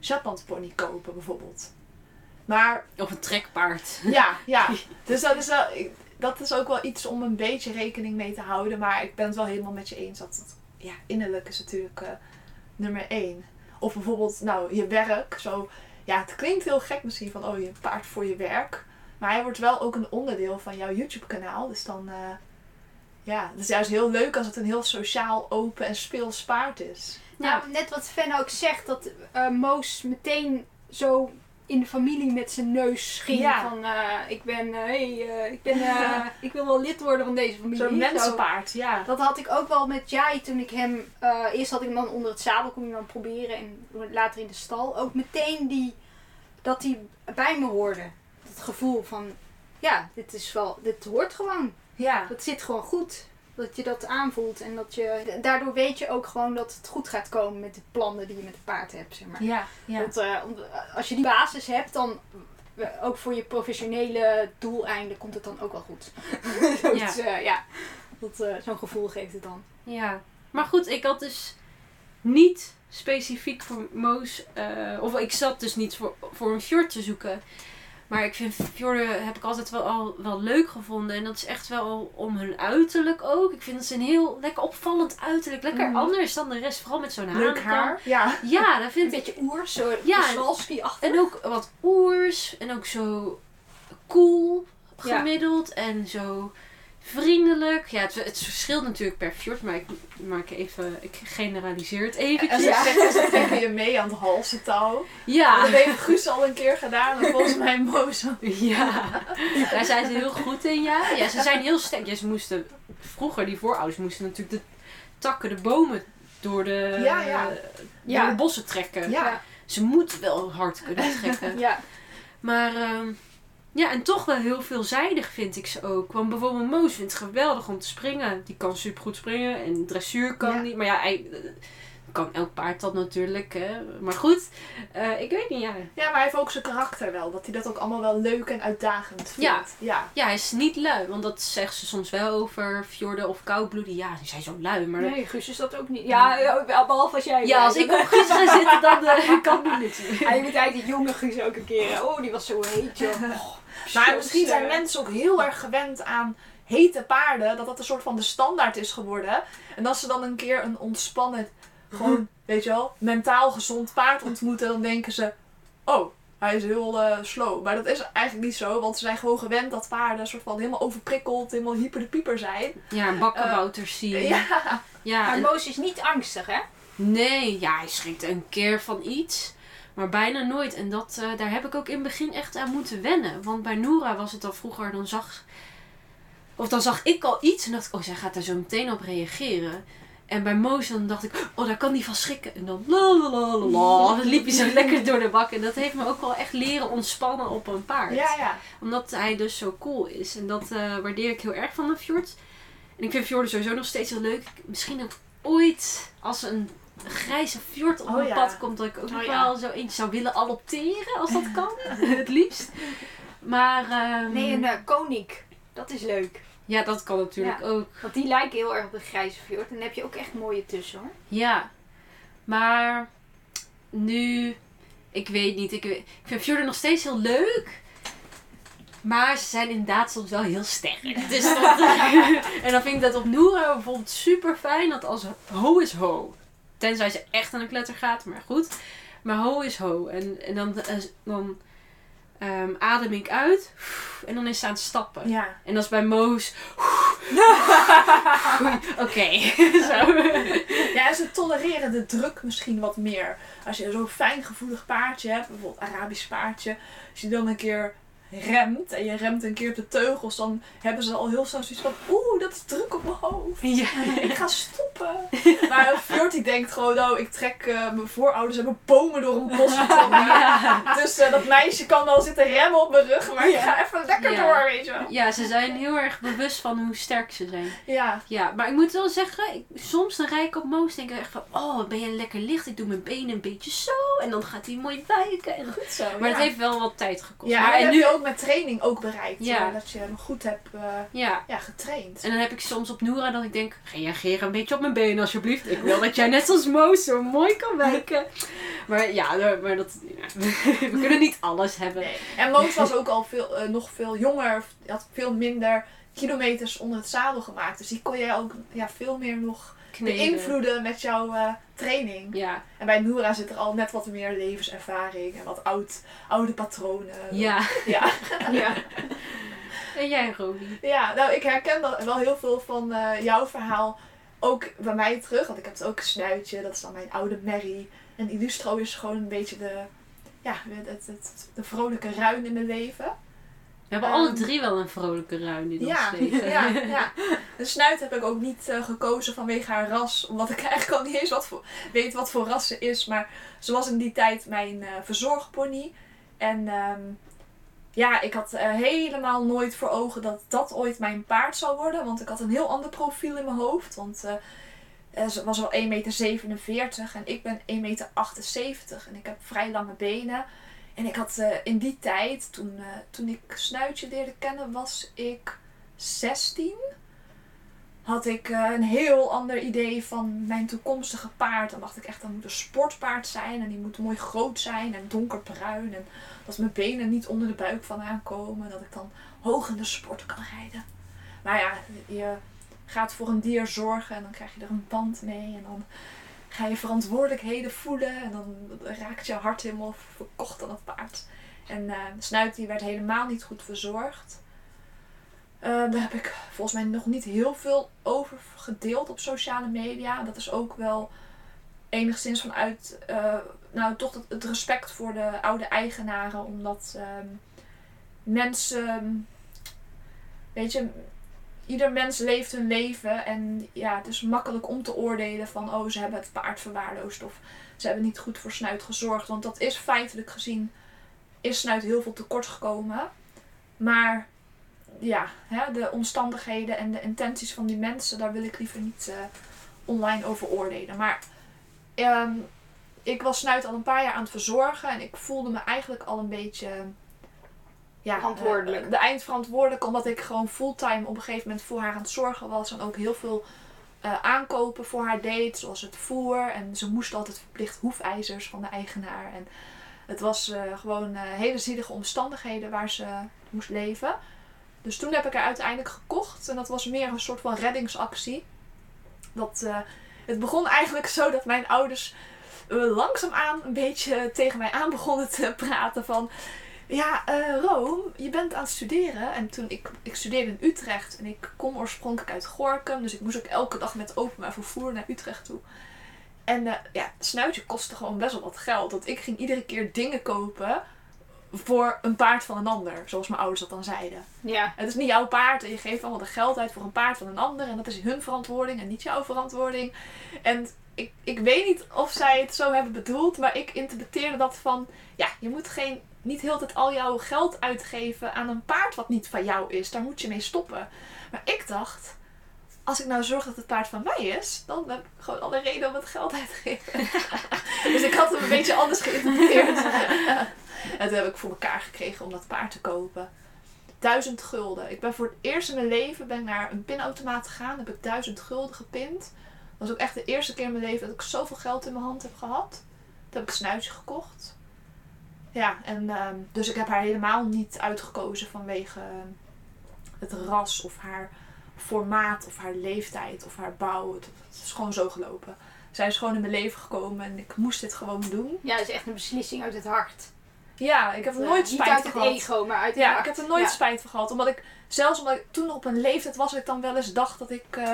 Shetland pony kopen bijvoorbeeld. Maar Of een trekpaard. ja, ja. Dus dat is, wel, dat is ook wel iets om een beetje rekening mee te houden. Maar ik ben het wel helemaal met je eens dat het, ja, innerlijk is natuurlijk nummer één. Of bijvoorbeeld, nou, je werk. Zo, ja, het klinkt heel gek misschien van, oh, je paard voor je werk. Maar hij wordt wel ook een onderdeel van jouw YouTube kanaal. Dus dan, eh, ja, het is juist heel leuk als het een heel sociaal, open en speels paard is. Nou, net wat Fan ook zegt, dat eh, Moos meteen zo in de familie met zijn neus ging. Ja. Van, eh, ik ben, eh, hey, eh, ik ben, ik wil wel lid worden van deze familie. Zo'n Zo. mensenpaard, ja. Dat had ik ook wel met Jai toen ik hem, eerst had ik hem dan onder het zadel, kon ik dan proberen en later in de stal. Ook meteen die, dat hij bij me hoorde. Dat gevoel van, ja, dit is wel, dit hoort gewoon. Ja, Dat zit gewoon goed. Dat je dat aanvoelt en dat je, daardoor weet je ook gewoon dat het goed gaat komen met de plannen die je met het paard hebt, zeg maar. ja, ja. Want, eh, als je die basis hebt, dan ook voor je professionele doeleinden komt het dan ook wel goed. Zoiets, eh, ja. Dat, eh, Zo'n gevoel geeft het dan. Ja. Maar goed, ik had dus niet specifiek voor Moos... of ik zat dus niet voor, voor een fjord te zoeken. Maar ik vind fjorden heb ik altijd wel, al, wel leuk gevonden. En dat is echt wel om hun uiterlijk ook. Ik vind dat ze een heel lekker opvallend uiterlijk. Lekker Mhm. anders dan de rest. Vooral met zo'n Leuk hanenkam. haar. Ja. Ja, dat Een vind ik. beetje oers, zo Ja, Kowalski-achtig. En ook wat oers. En ook zo cool Ja. gemiddeld. En zo vriendelijk. Ja, het, het verschilt natuurlijk per fjord. Maar ik maak even... Ik generaliseer het En eventjes. ze Ja. zeggen ze trekken je mee aan het halstouw. Ja. Dat heeft Guus al een keer gedaan. En volgens mij Moos ook. Ja, daar zijn ze heel goed in, ja. Ja, ze zijn heel sterk. Ja, ze moesten, vroeger, die voorouders moesten natuurlijk de takken, de bomen door de, Ja, ja. door Ja. de bossen trekken. Ja. Ze moeten wel hard kunnen trekken. Ja. Maar ehm, ja, en toch wel heel veelzijdig vind ik ze ook. Want bijvoorbeeld Moos vindt het geweldig om te springen. Die kan supergoed springen. En dressuur kan Ja. niet. Maar ja, hij, kan elk paard dat natuurlijk. Hè. Maar goed, eh, ik weet niet, ja. Ja, maar hij heeft ook zijn karakter wel. Dat hij dat ook allemaal wel leuk en uitdagend vindt. Ja. ja. Ja, hij is niet lui. Want dat zegt ze soms wel over fjorden of koudbloeden. Ja, die zijn zo lui. Maar Nee, Guus is dat ook niet. Ja, ja, behalve als jij... ja, als ik op Guus ga zitten, dan eh, kan die niet. Ja, je moet eigenlijk die jonge Guus ook een keer... Oh, die was zo heet, joh. Oh, Maar zo misschien zijn mensen ook heel erg gewend aan hete paarden. Dat dat een soort van de standaard is geworden. En als ze dan een keer een ontspannen, gewoon, weet je wel, mentaal gezond paard ontmoeten. Dan denken ze, oh, hij is heel eh, slow. Maar dat is eigenlijk niet zo. Want ze zijn gewoon gewend dat paarden soort van helemaal overprikkeld, helemaal hyper de pieper zijn. Ja, bakkenbouters zien. Ja. ja Maar en- Moos is niet angstig, hè? nee, ja, hij schrikt een keer van iets. Maar bijna nooit. En dat, eh, daar heb ik ook in het begin echt aan moeten wennen. Want bij Noora was het al vroeger, dan zag... Of dan zag ik al iets en dacht ik, oh, zij gaat daar zo meteen op reageren. En bij Moos dan dacht ik, oh, daar kan die van schrikken. En dan la la la la la. Dan liep hij zo lekker door de bak. En dat heeft me ook wel echt leren ontspannen op een paard. Ja, ja. Omdat hij dus zo cool is. En dat eh, waardeer ik heel erg van een fjord. En ik vind fjorden sowieso nog steeds heel leuk. Misschien ook ooit als een grijze fjord op Oh mijn ja. pad komt. Dat ik ook Oh nog ja. wel zo eentje zou willen adopteren. Als dat kan. het liefst. Maar ehm, Nee, een uh. Dat is leuk. Ja, dat kan natuurlijk ook. Want die lijken heel erg op de grijze fjord. En dan heb je ook echt mooie tussen, hoor. Ja. Maar nu... Ik weet niet. Ik, vind fjorden nog steeds heel leuk. Maar ze zijn inderdaad soms wel heel sterk. Dus dat, en dan vind ik dat op Noora bijvoorbeeld super fijn. Dat als ho is ho. Tenzij ze echt aan de kletter gaat. Maar goed. Maar ho is ho. En, en dan, eh, dan ehm, adem ik uit. En dan is ze aan het stappen. Ja. En dat is bij Moos. Oké. Ja, ze tolereren de druk misschien wat meer. Als je zo'n fijngevoelig paardje hebt, bijvoorbeeld Arabisch paardje. Als je dan een keer remt en je remt een keer op de teugels, dan hebben ze al heel snel zoiets van, oeh, dat is druk op mijn hoofd. Ja. Ik ga stoppen. Maar die denkt gewoon, nou, ik trek, eh, mijn voorouders hebben bomen door een bos getrokken. Ja. Dus eh, dat meisje kan wel zitten remmen op mijn rug, maar ik Ja. ga even lekker Ja. door, weet je wel. ja, ze zijn heel erg bewust van hoe sterk ze zijn. Ja, Ja, maar ik moet wel zeggen, ik, soms dan rij ik op Moos denk ik echt van, oh, ben je lekker licht? Ik doe mijn benen een beetje zo en dan gaat hij mooi wijken. En, goed zo. maar het heeft wel wat tijd gekost. Ja, maar, en nu, met training ook bereikt. Ja. eh, dat je hem goed hebt eh, ja, ja, getraind. en dan heb ik soms op Noora dat ik denk, reageer een beetje op mijn benen alsjeblieft. Ik wil dat jij net als Moos zo mooi kan wijken. Maar ja, maar dat, ja, we kunnen niet alles hebben. Nee. En Moos was ook al veel, eh, nog veel jonger. Had veel minder kilometers onder het zadel gemaakt. Dus die kon jij ook ja, veel meer nog. Beïnvloeden met jouw eh, training. Ja, En bij Noora zit er al net wat meer levenservaring en wat oud, oude patronen. ja. Ja. Ja. En jij, Roby? ja, nou ik herken dat wel heel veel van eh, jouw verhaal. Ook bij mij terug, want ik heb het ook een snuitje. Dat is dan mijn oude Mary. En Illustro is gewoon een beetje de, ja, het, het, de vrolijke ruin in mijn leven. We hebben Ehm, alle drie wel een vrolijke ruin in Ja, leven. ja, ja. De snuit heb ik ook niet eh, gekozen vanwege haar ras. Omdat ik eigenlijk al niet eens wat voor, weet wat voor ras ze is. Maar ze was in die tijd mijn eh verzorgpony. En ehm, ja, ik had eh, helemaal nooit voor ogen dat dat ooit mijn paard zou worden. Want ik had een heel ander profiel in mijn hoofd. Want eh, eh, ze was wel 1,47 meter en ik ben 1,78 meter. En ik heb vrij lange benen. En ik had eh, in die tijd, toen, eh, toen ik Snuitje leerde kennen, was ik 16. had ik eh, een heel ander idee van mijn toekomstige paard. Dan dacht ik echt, dat moet een sportpaard zijn. En die moet mooi groot zijn en donkerbruin. En dat mijn benen niet onder de buik vandaan komen. Dat ik dan hoog in de sport kan rijden. Maar ja, je gaat voor een dier zorgen en dan krijg je er een band mee. En dan ga je verantwoordelijkheden voelen. En dan raakt je hart helemaal verkocht aan het paard. En de snuit die werd helemaal niet goed verzorgd. Eh, daar heb ik volgens mij nog niet heel veel over gedeeld op sociale media. Dat is ook wel enigszins vanuit eh, nou, toch het, het respect voor de oude eigenaren. Omdat ehm, mensen, weet je, ieder mens leeft hun leven. En ja, het is makkelijk om te oordelen van, oh, ze hebben het paard verwaarloosd. Of ze hebben niet goed voor Snuit gezorgd. Want dat is feitelijk gezien, is Snuit heel veel tekort gekomen. Maar ja, hè, de omstandigheden en de intenties van die mensen, daar wil ik liever niet eh, online over oordelen. Maar ehm, ik was Snuit al een paar jaar aan het verzorgen en ik voelde me eigenlijk al een beetje. Ja, Verantwoordelijk. eh, de eindverantwoordelijk, omdat ik gewoon fulltime op een gegeven moment voor haar aan het zorgen was. En ook heel veel eh, aankopen voor haar deed, zoals het voer. En ze moest altijd verplicht hoefijzers van de eigenaar. En het was eh, gewoon hele zielige omstandigheden waar ze moest leven. Dus toen heb ik haar uiteindelijk gekocht. En dat was meer een soort van reddingsactie. Dat, het begon eigenlijk zo dat mijn ouders langzaamaan een beetje tegen mij aan begonnen te praten van... Ja, eh Room, je bent aan het studeren. En toen ik, ik studeerde in Utrecht en ik kom oorspronkelijk uit Gorkum. Dus ik moest ook elke dag met openbaar vervoer naar Utrecht toe. En eh, ja, het snuitje kostte gewoon best wel wat geld. Want ik ging iedere keer dingen kopen voor een paard van een ander. Zoals mijn ouders dat dan zeiden. Ja. Het is niet jouw paard en je geeft allemaal de geld uit voor een paard van een ander. En dat is hun verantwoording en niet jouw verantwoording. En ik, ik weet niet of zij het zo hebben bedoeld, maar ik interpreteerde dat van... Ja, je moet geen, niet heel tijd al jouw geld uitgeven aan een paard wat niet van jou is. Daar moet je mee stoppen. Maar ik dacht, als ik nou zorg dat het paard van mij is, dan heb ik gewoon alle reden om het geld uit te geven. dus ik had hem een beetje anders geïnterpreteerd. en toen heb ik voor elkaar gekregen om dat paard te kopen. Duizend gulden. Ik ben voor het eerst in mijn leven ben naar een pinautomaat gegaan. Heb ik duizend gulden gepind. Dat was ook echt de eerste keer in mijn leven dat ik zoveel geld in mijn hand heb gehad. Toen heb ik een snuitje gekocht. Ja, en ehm, dus ik heb haar helemaal niet uitgekozen vanwege het ras of haar formaat of haar leeftijd of haar bouw. Het, het is gewoon zo gelopen. Zij is gewoon in mijn leven gekomen en ik moest dit gewoon doen. Ja, dat is echt een beslissing uit het hart. Ja, ik heb er Eh, nooit Niet spijt uit van het gehad. ego, maar uit het Ja, hart. ik heb er nooit Ja. spijt van gehad. Omdat ik, zelfs omdat ik toen op een leeftijd was, dat ik dan wel eens dacht dat ik eh,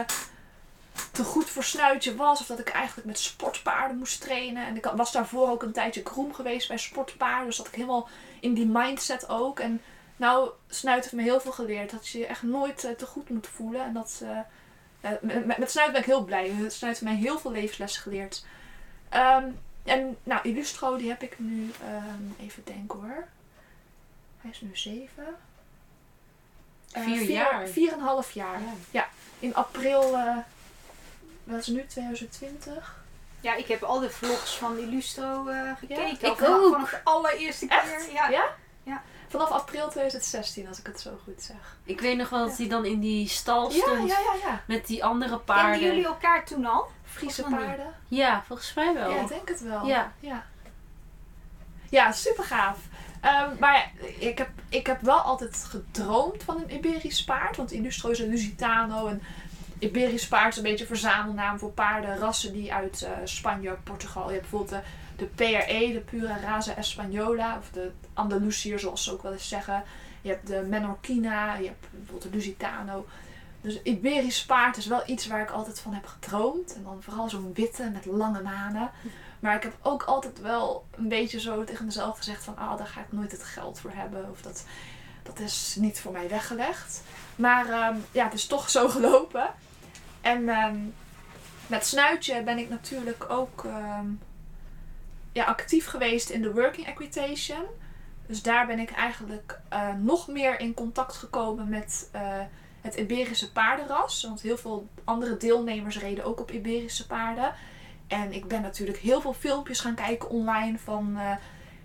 te goed voor snuitje was. Of dat ik eigenlijk met sportpaarden moest trainen. En ik was daarvoor ook een tijdje groom geweest bij sportpaarden. Dus dat ik helemaal in die mindset ook. En nou, Snuit heeft me heel veel geleerd. Dat je je echt nooit eh, te goed moet voelen. En dat, eh, eh, met, met- met Snuit ben ik heel blij. Snuit heeft mij heel veel levenslessen geleerd. Ehm, en nou, Illustro, die heb ik nu, ehm, even denken hoor. Hij is nu zeven. Eh, Vier vier jaar. Vier en een half jaar. Ja. In april, wat is nu, 2020? Ja, ik heb al de vlogs van Illustro eh gekeken. ik ook. Vanaf de allereerste keer. Echt? Ja. Ja? Ja. Vanaf april 2016, als ik het zo goed zeg. Ik weet nog wel dat hij dan in die stal stond ja, ja, ja. met die andere Kenden paarden. jullie elkaar toen al? Friese niet? paarden. Ja, volgens mij wel. Ja, ik denk het wel. Ja. Ja, ja super gaaf. Ehm, maar ik heb, ik heb wel altijd gedroomd van een Iberisch paard. Want Illustro is een Lusitano. En Iberisch paard is een beetje een verzamelnaam voor paardenrassen die uit eh, Spanje, Portugal. Je hebt bijvoorbeeld de, PRE, de Pura Raza Española. Of de Andalusiër, zoals ze ook wel eens zeggen. Je hebt de Menorquina. Je hebt bijvoorbeeld de Lusitano. Dus Iberisch paard is wel iets waar ik altijd van heb gedroomd. En dan vooral zo'n witte met lange manen. Maar ik heb ook altijd wel een beetje zo tegen mezelf gezegd van... Ah, daar ga ik nooit het geld voor hebben. Of dat, dat is niet voor mij weggelegd. Maar ehm, ja, het is toch zo gelopen. En ehm, met Snuitje ben ik natuurlijk ook ehm, ja, actief geweest in de working equitation. Dus daar ben ik eigenlijk eh, nog meer in contact gekomen met eh, het Iberische paardenras. Want heel veel andere deelnemers reden ook op Iberische paarden. En ik ben natuurlijk heel veel filmpjes gaan kijken online van, eh,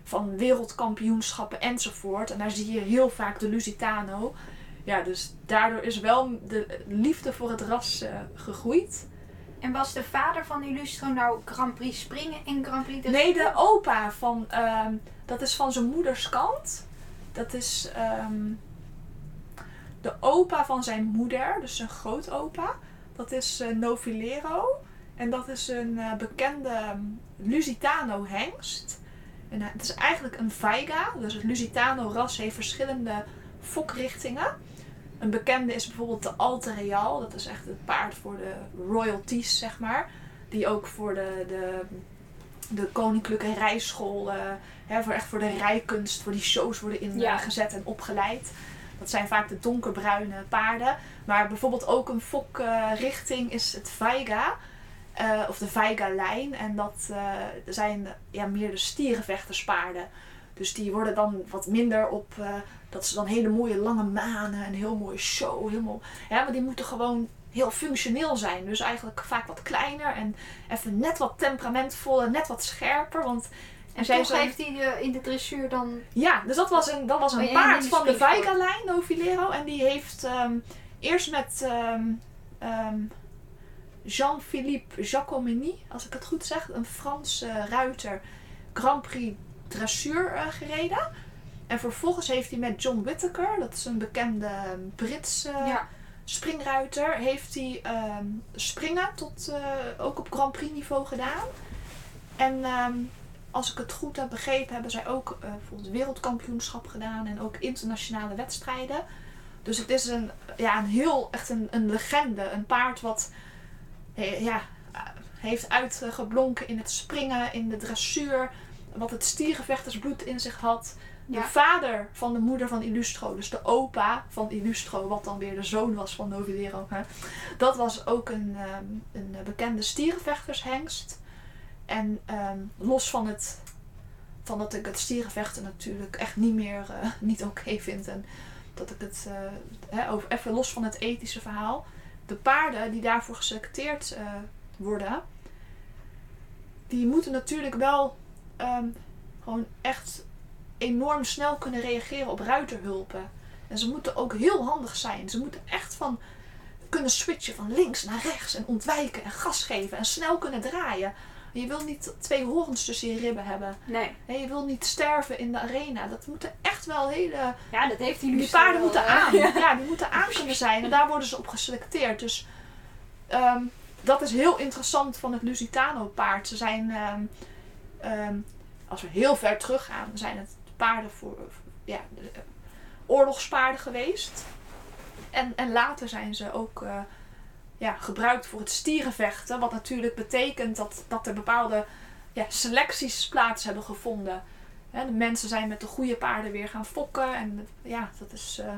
van wereldkampioenschappen enzovoort. En daar zie je heel vaak de Lusitano. Ja, dus daardoor is wel de liefde voor het ras eh, gegroeid. En was de vader van Illustro nou Grand Prix springen en Grand Prix de Nee, de opa van, ehm, dat is van zijn moeders kant. Dat is ehm, de opa van zijn moeder, dus zijn grootopa. Dat is eh, Novilero. En dat is een eh, bekende ehm, Lusitano hengst. En het is eigenlijk een vaiga. Dus het Lusitano ras heeft verschillende fokrichtingen. Een bekende is bijvoorbeeld de Alta Real. Dat is echt het paard voor de royalties, zeg maar. Die ook voor de, de, de koninklijke rijschool, eh, hè, voor echt voor de rijkunst, voor die shows worden Ja. ingezet en opgeleid. Dat zijn vaak de donkerbruine paarden. Maar bijvoorbeeld ook een fokrichting is het Vaiga. eh, of de Vaiga-lijn. En dat eh, zijn ja, meer de stierenvechterspaarden. Dus die worden dan wat minder op... eh, dat ze dan hele mooie lange manen, een heel mooie show. Helemaal, ja, maar die moeten gewoon heel functioneel zijn. Dus eigenlijk vaak wat kleiner en even net wat temperamentvoller, net wat scherper. Want En zij heeft hij de, in de dressuur dan... ja, dus dat was een, dat was een paard en die van de. Vaiga-lijn, Novilero. En die heeft ehm, eerst met ehm, ehm, Jean-Philippe Jacomini, als ik het goed zeg, een Franse ruiter, Grand Prix dressuur eh, gereden. En vervolgens heeft hij met John Whittaker, dat is een bekende ehm, Britse ja. springruiter, heeft hij ehm, springen tot eh, ook op Grand Prix niveau gedaan. En ehm, als ik het goed heb begrepen, hebben zij ook eh, bijvoorbeeld wereldkampioenschap gedaan en ook internationale wedstrijden. Dus het is een, ja, een heel, echt een, een legende. Een paard wat ja, eh, heeft uitgeblonken in het springen, in de dressuur. Wat het stierenvechtersbloed in zich had. De Ja. vader van de moeder van Illustro, dus de opa van Illustro, wat dan weer de zoon was van Novilero. Hè. Dat was ook een, ehm, een bekende stierenvechtershengst. En ehm, los van het van dat ik het stierenvechten natuurlijk echt niet meer eh, niet oké vind. En dat ik het, eh, over, even los van het ethische verhaal. De paarden die daarvoor geselecteerd eh, worden, die moeten natuurlijk wel ehm, gewoon echt enorm snel kunnen reageren op ruiterhulpen. En ze moeten ook heel handig zijn. Ze moeten echt van kunnen switchen van links naar rechts en ontwijken en gas geven en snel kunnen draaien. Je wil niet twee horens tussen je ribben hebben. Nee. Hè, je wil niet sterven in de arena. Dat moeten echt wel hele. Ja, dat heeft hij Die Illustro paarden wel, moeten aan. Ja, die moeten aan kunnen zijn. En daar worden ze op geselecteerd. Dus ehm, dat is heel interessant van het Lusitano paard. Ze zijn, ehm, ehm, als we heel ver teruggaan, zijn het paarden voor ja, eh, oorlogspaarden geweest. En, en later zijn ze ook eh, ja, gebruikt voor het stierenvechten. Wat natuurlijk betekent dat, dat er bepaalde ja, selecties plaats hebben gevonden. De mensen zijn met de goede paarden weer gaan fokken. En ja, dat is. eh,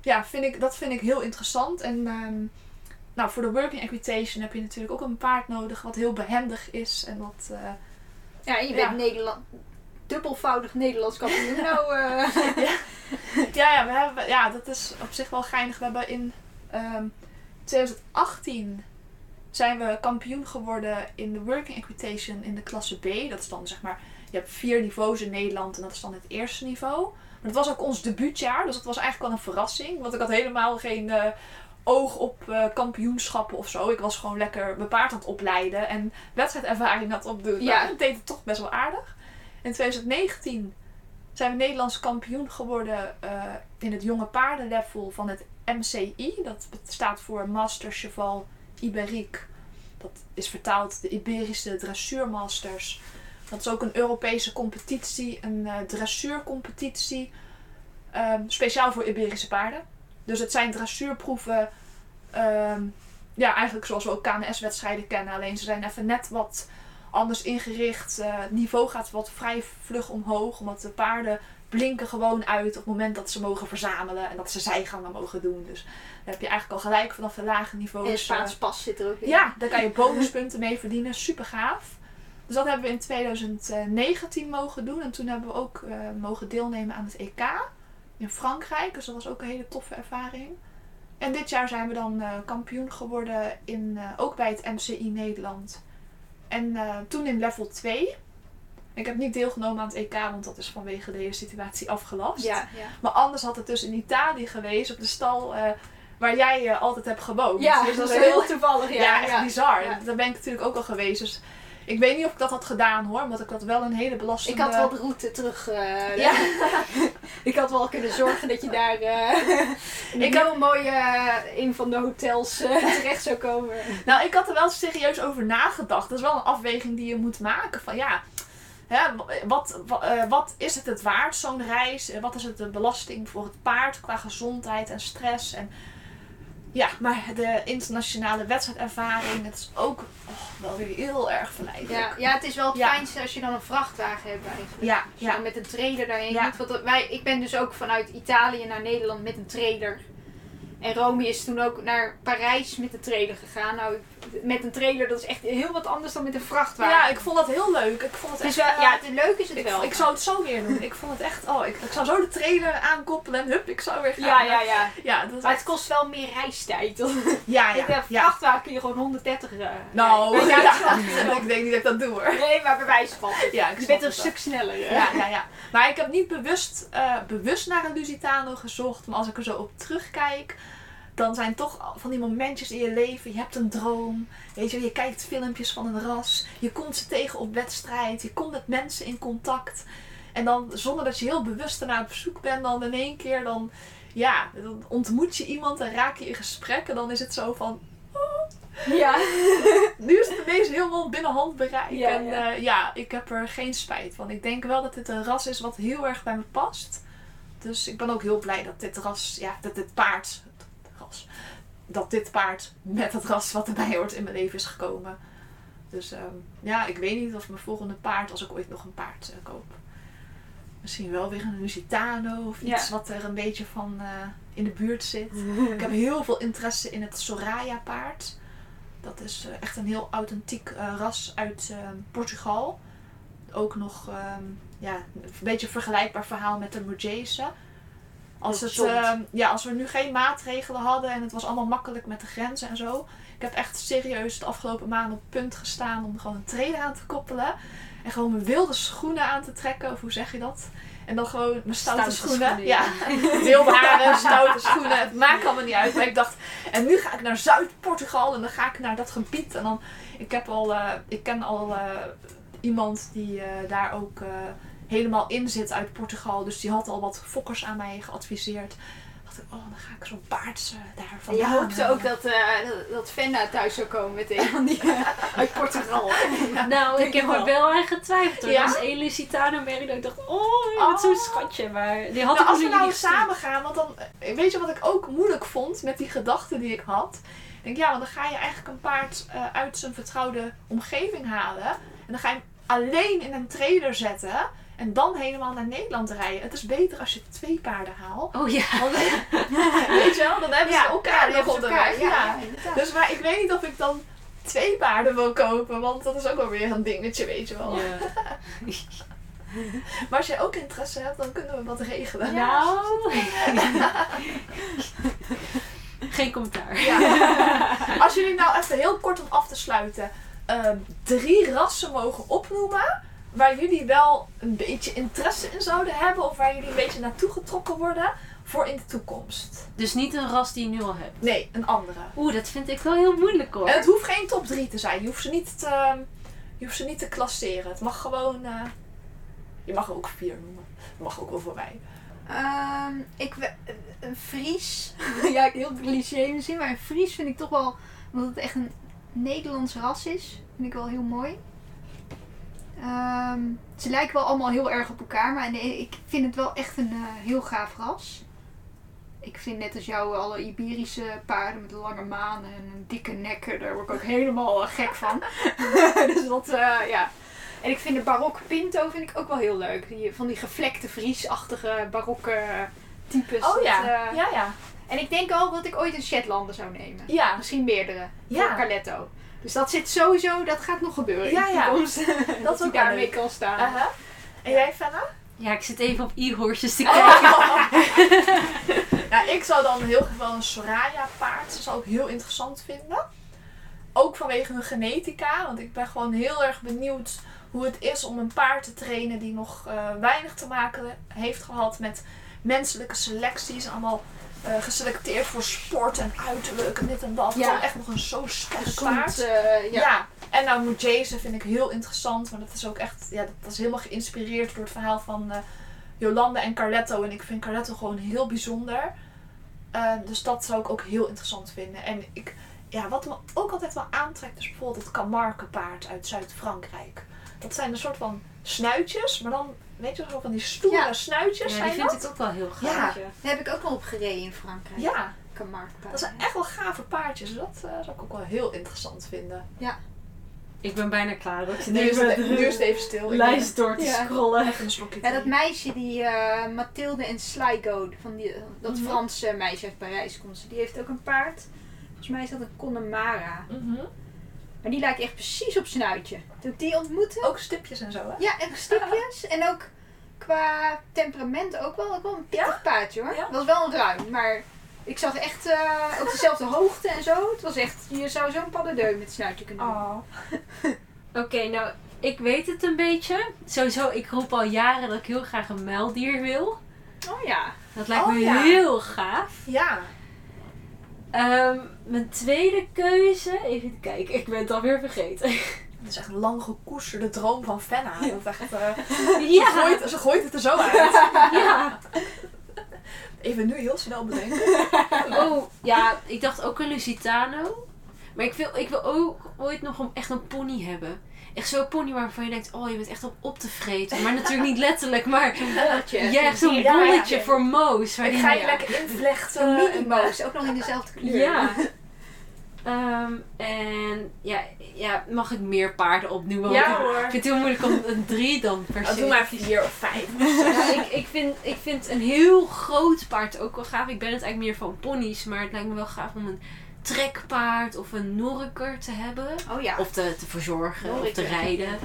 ja, vind ik, dat vind ik heel interessant. En ehm, nou, voor de working equitation heb je natuurlijk ook een paard nodig wat heel behendig is. En wat. Ja, en je Ja. bent Nederland, dubbelvoudig Nederlands kampioen. nou, eh, ja, ja, we hebben, ja, dat is op zich wel geinig. We hebben in ehm 2018 zijn we kampioen geworden in de working equitation in de klasse B. Dat is dan zeg maar, je hebt vier niveaus in Nederland en dat is dan het eerste niveau. Maar dat was ook ons debuutjaar, dus dat was eigenlijk wel een verrassing. Want ik had helemaal geen eh, oog op eh, kampioenschappen of zo. Ik was gewoon lekker mijn paard aan het opleiden en wedstrijdervaring aan het opdoen. Ja. dat deed het toch best wel aardig. In 2019 zijn we Nederlands kampioen geworden eh, in het jonge paardenlevel van het MCI. Dat staat voor Master Cheval Iberique. Dat is vertaald de Iberische Dressuurmasters. Dat is ook een Europese competitie, een eh, dressuurcompetitie. ehm, speciaal voor Iberische paarden. Dus het zijn dressuurproeven. ehm, ja, eigenlijk zoals we ook KNS-wedstrijden kennen. Alleen ze zijn even net wat anders ingericht. Eh, het niveau gaat wat vrij vlug omhoog. Omdat de paarden blinken gewoon uit op het moment dat ze mogen verzamelen. En dat ze zijgangen mogen doen. Dus dan heb je eigenlijk al gelijk vanaf de lage niveaus. en eh, Spaans pas zit er ook in. ja, daar kan je bonuspunten mee verdienen. Super gaaf. Dus dat hebben we in 2019 mogen doen. En toen hebben we ook eh, mogen deelnemen aan het EK in Frankrijk. Dus dat was ook een hele toffe ervaring. En dit jaar zijn we dan kampioen geworden in, ook bij het MCI Nederland. En eh, toen in level 2. Ik heb niet deelgenomen aan het EK, want dat is vanwege deze situatie afgelast. Ja, ja. Maar anders had het dus in Italië geweest, op de stal eh, waar jij eh, altijd hebt gewoond. Ja, dus dat is heel toevallig. ja, Ja, echt bizar. Daar ben ik natuurlijk ook al geweest. Dus ik weet niet of ik dat had gedaan hoor, omdat ik dat wel een hele Ik belastende... had wel de route terug. eh, Ja. ik had wel kunnen zorgen dat je daar eh in Ik een heel mooie eh, een van de hotels terecht zou komen. Nou, ik had er wel serieus over nagedacht. Dat is wel een afweging die je moet maken. Van ja, hè, wat, wat, wat is het het waard, zo'n reis? Wat is het de belasting voor het paard qua gezondheid en stress? En ja, maar de internationale wedstrijdervaring, het is ook oh, wel weer heel erg verleidelijk. Ja, ja, het is wel het Ja. fijnste als je dan een vrachtwagen hebt eigenlijk. Ja, Als je ja. dan met een trailer daarheen Ja. moet. Want dat- wij, ik ben dus ook vanuit Italië naar Nederland met een trailer. En Romy is toen ook naar Parijs met de trailer gegaan. Nou, met een trailer, dat is echt heel wat anders dan met een vrachtwagen. Ja, ik vond dat heel leuk. Ik vond het is echt, wel, eh, ja, het leuke is het ik, wel. ik zou het zo weer doen. Ik vond het echt, oh, ik, ik zou zo de trailer aankoppelen en hup, ik zou weer gaan. ja, ja, ja. Ja, dat Maar echt, het kost wel meer reistijd. ja, Met ja, een ja. vrachtwagen kun je gewoon 130 eh Nou, ja, ik denk niet dat ik dat doe hoor. Nee, maar bij wijze van. Ja, ik Je snap bent een stuk sneller. hè? Ja, ja, ja. Maar ik heb niet bewust, eh, bewust naar een Lusitano gezocht. Maar als ik er zo op terugkijk, dan zijn toch van die momentjes in je leven. Je hebt een droom. Weet je, je kijkt filmpjes van een ras. Je komt ze tegen op wedstrijd. Je komt met mensen in contact. En dan, zonder dat je heel bewust ernaar op zoek bent, dan in één keer dan, ja, dan ontmoet je iemand en raak je in gesprek. En dan is het zo van, Ja. nu is het ineens helemaal binnen handbereik. Ja, en ja. ja. ja, ik heb er geen spijt van. Ik denk wel dat dit een ras is wat heel erg bij me past. Dus ik ben ook heel blij dat dit ras, ja, dat dit paard, dat dit paard met het ras wat erbij hoort in mijn leven is gekomen. Dus ehm, ja, ik weet niet of mijn volgende paard, als ik ooit nog een paard eh, koop. Misschien wel weer een Lusitano of iets Ja. wat er een beetje van eh, in de buurt zit. Ik heb heel veel interesse in het Soraya paard. Dat is eh, echt een heel authentiek ras uit eh, Portugal. Ook nog ehm, ja, een beetje een vergelijkbaar verhaal met de Murgese. Als, het, ehm, ja, als we nu geen maatregelen hadden en het was allemaal makkelijk met de grenzen en zo. Ik heb echt serieus de afgelopen maanden op punt gestaan om gewoon een trailer aan te koppelen. En gewoon mijn wilde schoenen aan te trekken. Of hoe zeg je dat? En dan gewoon mijn stoute, Stoute schoenen. schoenen, ja. ja. Wilde haren, stoute schoenen. Het maakt allemaal niet uit. Maar ik dacht, en nu ga ik naar Zuid-Portugal. En dan ga ik naar dat gebied. En dan, ik heb al, eh, ik ken al eh, iemand die eh, daar ook helemaal in zit uit Portugal. Dus die had al wat fokkers aan mij geadviseerd. dacht ik, oh, dan ga ik zo'n paard eh, daar En vandaan. je hoopte ook halen. dat, eh, dat, dat Fenna thuis zou komen met een van die eh, uit Portugal. Nou, ik heb er wel aan getwijfeld. hoor. Ja? Dat was één Lusitano merk dat ik dacht, oh, wat zo'n Oh. schatje. Maar die had Nou, ik als we nog nou samen gaan, want dan, eh, weet je wat ik ook moeilijk vond met die gedachten die ik had? Ik denk, ja, want dan ga je eigenlijk een paard eh, uit zijn vertrouwde omgeving halen. En dan ga je hem alleen in een trailer zetten. En dan helemaal naar Nederland rijden. Het is beter als je twee paarden haalt. Oh ja. Want, weet je wel, dan hebben ze elkaar die nog op de elkaar. weg. Ja, Ja. ja. Dus maar ik weet niet of ik dan twee paarden wil kopen. Want dat is ook wel weer een dingetje, weet je wel. Ja. Maar als jij ook interesse hebt, dan kunnen we wat regelen. Nou. Geen commentaar. Ja. Als jullie nou even heel kort om af te sluiten ehm, drie rassen mogen opnoemen waar jullie wel een beetje interesse in zouden hebben of waar jullie een beetje naartoe getrokken worden voor in de toekomst. Dus niet een ras die je nu al hebt. Nee, een andere. Oeh, dat vind ik wel heel moeilijk hoor. En het hoeft geen top 3 te zijn. Je hoeft ze niet te, je hoeft ze niet te klasseren. Het mag gewoon. eh, je mag er ook vier noemen. Dat mag ook wel voor mij. Ehm, ik, een Fries. ja, heel cliché misschien, maar een Fries vind ik toch wel, omdat het echt een Nederlands ras is, vind ik wel heel mooi. Ehm, ze lijken wel allemaal heel erg op elkaar, maar nee, ik vind het wel echt een eh, heel gaaf ras. Ik vind net als jou alle Iberische paarden met lange manen en een dikke nekken, daar word ik ook helemaal eh, gek van. dus dat, eh, ja. En ik vind de barok Pinto vind ik ook wel heel leuk. Die, van die gevlekte Vriesachtige barokke types. Oh Dat, ja. Ja, ja. En ik denk al dat ik ooit een Shetlander zou nemen. Ja. Misschien meerdere. Ja. Voor Carletto. Dus dat zit sowieso, dat gaat nog gebeuren Ja, in de ja. toekomst. dat is hij ook daarmee leuk. kan staan. Aha. En jij, Fenna? Ja, ik zit even op e-horses te kijken. ja, ik zou dan heel graag wel een Soraya paard. Dat zou ik heel interessant vinden. Ook vanwege hun genetica. Want ik ben gewoon heel erg benieuwd hoe het is om een paard te trainen die nog eh, weinig te maken heeft gehad met menselijke selecties. Allemaal eh, geselecteerd voor sport en uiterlijk en dit en dat. Ja. Gewoon echt nog een zo sterk Gezond, paard. eh, Ja. ja. en nou moet Jason vind ik heel interessant, maar dat is ook echt, ja, dat is helemaal geïnspireerd door het verhaal van eh, Jolande en Carletto. En ik vind Carletto gewoon heel bijzonder. Dus dat zou ik ook heel interessant vinden. En ik, ja, wat me ook altijd wel aantrekt, is bijvoorbeeld het Camargue-paard uit Zuid-Frankrijk. Dat zijn een soort van snuitjes, maar dan, weet je, zo van die stoere Ja. snuitjes Ja, die vind dat. ik ook wel heel gaaf. Ja. Daar heb ik ook wel op gereden in Frankrijk. Ja, Camargue dat zijn echt wel gave paardjes. Dat eh, zou ik ook wel heel interessant vinden. Ik ben bijna klaar. Ik zit Nu is, het, nu is het even stil. Lijst door te Ja. scrollen. Even een slokje Ja, dat meisje die eh, Mathilde en Sligo, van die, dat Mhm. Franse meisje uit Parijs komt, die heeft ook een paard. Volgens mij is dat een Connemara. Mhm. Maar die lijkt echt precies op Snuitje. Toen ik die ontmoette, Ook stipjes en zo, hè? ja, echt stipjes. En ook qua temperament ook wel, ook wel een pittig paardje hoor. Ja? Het was wel een ruim, maar ik zag echt eh, op dezelfde hoogte en zo. Het was echt, je zou zo'n paddendeu met Snuitje kunnen doen. Oh. Oké, nou, ik weet het een beetje. Sowieso, ik roep al jaren dat ik heel graag een muildier wil. Oh ja. Dat lijkt Oh, me ja. heel gaaf. Ja. Ehm, mijn tweede keuze, even kijken, ik ben het alweer vergeten. Dat is echt een lang gekoesterde droom van Fenna. Dat eh, ze, gooit, ze gooit het er zo uit. ja. Even nu heel snel bedenken. Oh, ja, ik dacht ook een Lusitano. Maar ik wil, ik wil ook ooit nog een, echt een pony hebben. Echt zo'n pony waarvan je denkt, oh, je bent echt op, op te vreten. Maar natuurlijk niet letterlijk, maar Bolletje. ja, echt zo'n Ja, ja. bolletje voor Moos. Ik ga je lekker invlechten. Zo'n mini-moos, ook nog in dezelfde kleur. Ja. Ehm, en ja, ja, mag ik meer paarden opnoemen? Ja ik- hoor. Ik vind het heel moeilijk om een drie dan per se. Oh, doe maar vier of vijf. Ja, ik, ik, vind, ik vind een heel groot paard ook wel gaaf. Ik ben het eigenlijk meer van ponies, maar het lijkt me wel gaaf om een trekpaard of een norker te hebben. Oh ja. Of te, te verzorgen of te rijden.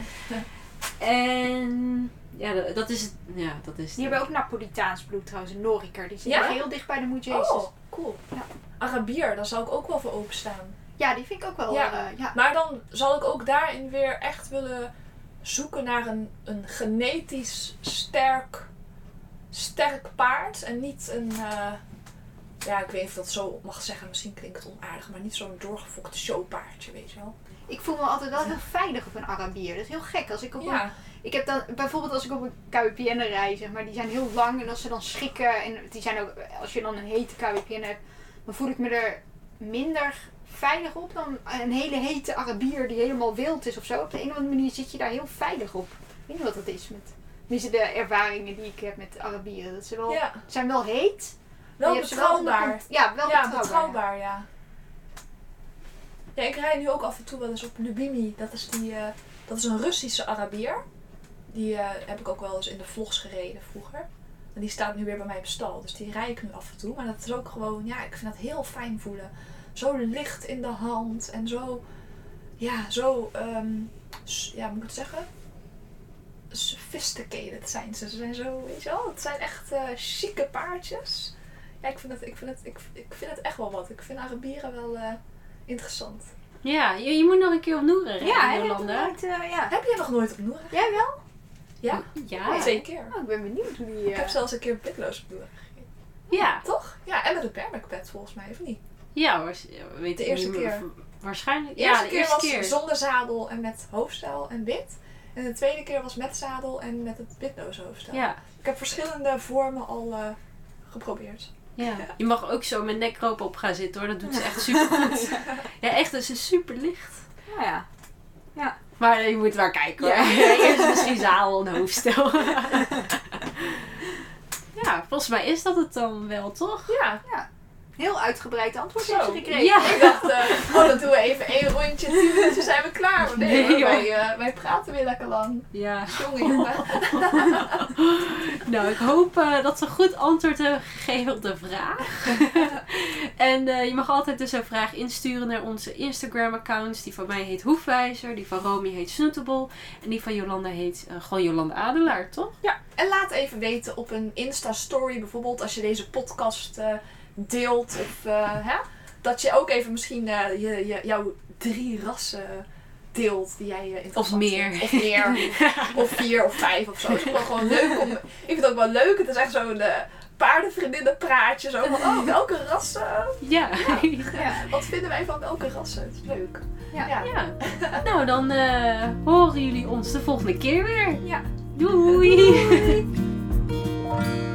En ja, dat- is het. Ja, dat is het. Die hebben ook Napolitaans bloed trouwens, een Noriker. Die zit Ja? heel dicht bij de Moejezus. Oh, cool. Ja. Arabier, daar zou ik ook wel voor openstaan. Ja, die vind ik ook wel. Ja. eh, ja. Maar dan zal ik ook daarin weer echt willen zoeken naar een, een genetisch sterk, sterk paard. En niet een, eh, ja, ik weet niet of dat zo mag zeggen. Misschien klinkt het onaardig, maar niet zo'n doorgefokte showpaardje, weet je wel. Ik voel me altijd wel heel veilig op een Arabier. Dat is heel gek. Als ik op een, Ja, ik heb dan, bijvoorbeeld als ik op een KWPN rij, zeg maar, die zijn heel lang. En als ze dan schikken, en die zijn ook, als je dan een hete KWPN hebt, dan voel ik me er minder veilig op dan een hele hete Arabier die helemaal wild is of zo. Op de een of andere manier zit je daar heel veilig op. Ik weet niet wat dat is met tenminste de ervaringen die ik heb met Arabieren. Dat ze wel, ja. zijn wel heet. Wel betrouwbaar. Ja, wel ja, betrouwbaar. ja. Ja, ik rijd nu ook af en toe wel eens op Lubimi. Dat is, die, eh, dat is een Russische Arabier. Die eh, heb ik ook wel eens in de vlogs gereden vroeger. En die staat nu weer bij mij op stal. Dus die rijd ik nu af en toe. Maar dat is ook gewoon, ja, ik vind dat heel fijn voelen. Zo licht in de hand. En zo, ja, zo, ehm, ja, moet ik het zeggen? Sophisticated zijn ze. Ze zijn zo, weet je wel, het zijn echt eh chique paardjes. Ja, ik vind, het, ik, vind het, ik, ik vind het echt wel wat. Ik vind Arabieren wel eh, interessant. Ja, je, je moet nog een keer op Noeren rijden, Ja, dat nooit, eh, ja. Heb je nog nooit op Noeren? Jij wel? Ja, Ja, twee keer. Oh, ik ben benieuwd hoe die... Ik eh, heb zelfs een keer pitloos op Noeren gegeten. ja. Toch? Ja, en met een permacpet volgens mij, of niet? Ja weet De eerste keer. Waarschijnlijk. De ja, eerste de keer eerste was keer. zonder zadel en met hoofdstel en wit. En de tweede keer was met zadel en met het witloze hoofdstel. Ja, Ik heb verschillende vormen al eh, geprobeerd. Ja. Je mag ook zo met nekroop op gaan zitten hoor, dat doet ze echt super goed. Ja, echt, het is super licht. ja, ja. Maar je moet maar kijken hoor. Ja. Eerst misschien zadel en hoofdstel. ja, volgens mij is dat het dan wel, toch? Ja, Heel uitgebreid antwoord je gekregen. Ja. ik dacht, eh, oh dan doen we even één rondje, tien minuten zijn we klaar. Maar nee, wij, eh, wij praten weer lekker lang. Ja. Jongen, jongen. Nou, ik hoop eh, dat ze goed antwoord hebben gegeven op de vraag. en je mag altijd dus een vraag insturen naar onze Instagram-accounts. Die van mij heet Hoefwijzer, die van Romy heet Snootable en die van Jolanda heet gewoon Jolanda Adelaar, toch? Ja, en laat even weten op een Insta-story bijvoorbeeld, als je deze podcast deelt. Of eh, hè, dat je ook even misschien eh, je, je, jouw drie rassen deelt die jij eh, interessant Of meer. vindt. Of meer. of vier of vijf of zo. Het is wel gewoon leuk om... Ik vind het ook wel leuk. Het is echt zo'n uh, paardenvriendinnenpraatje. Zo van, oh, welke rassen? Ja. Ja. Wat vinden wij van welke rassen? Het is leuk. Ja. ja. Nou, dan horen jullie ons de volgende keer weer. Ja. Doei.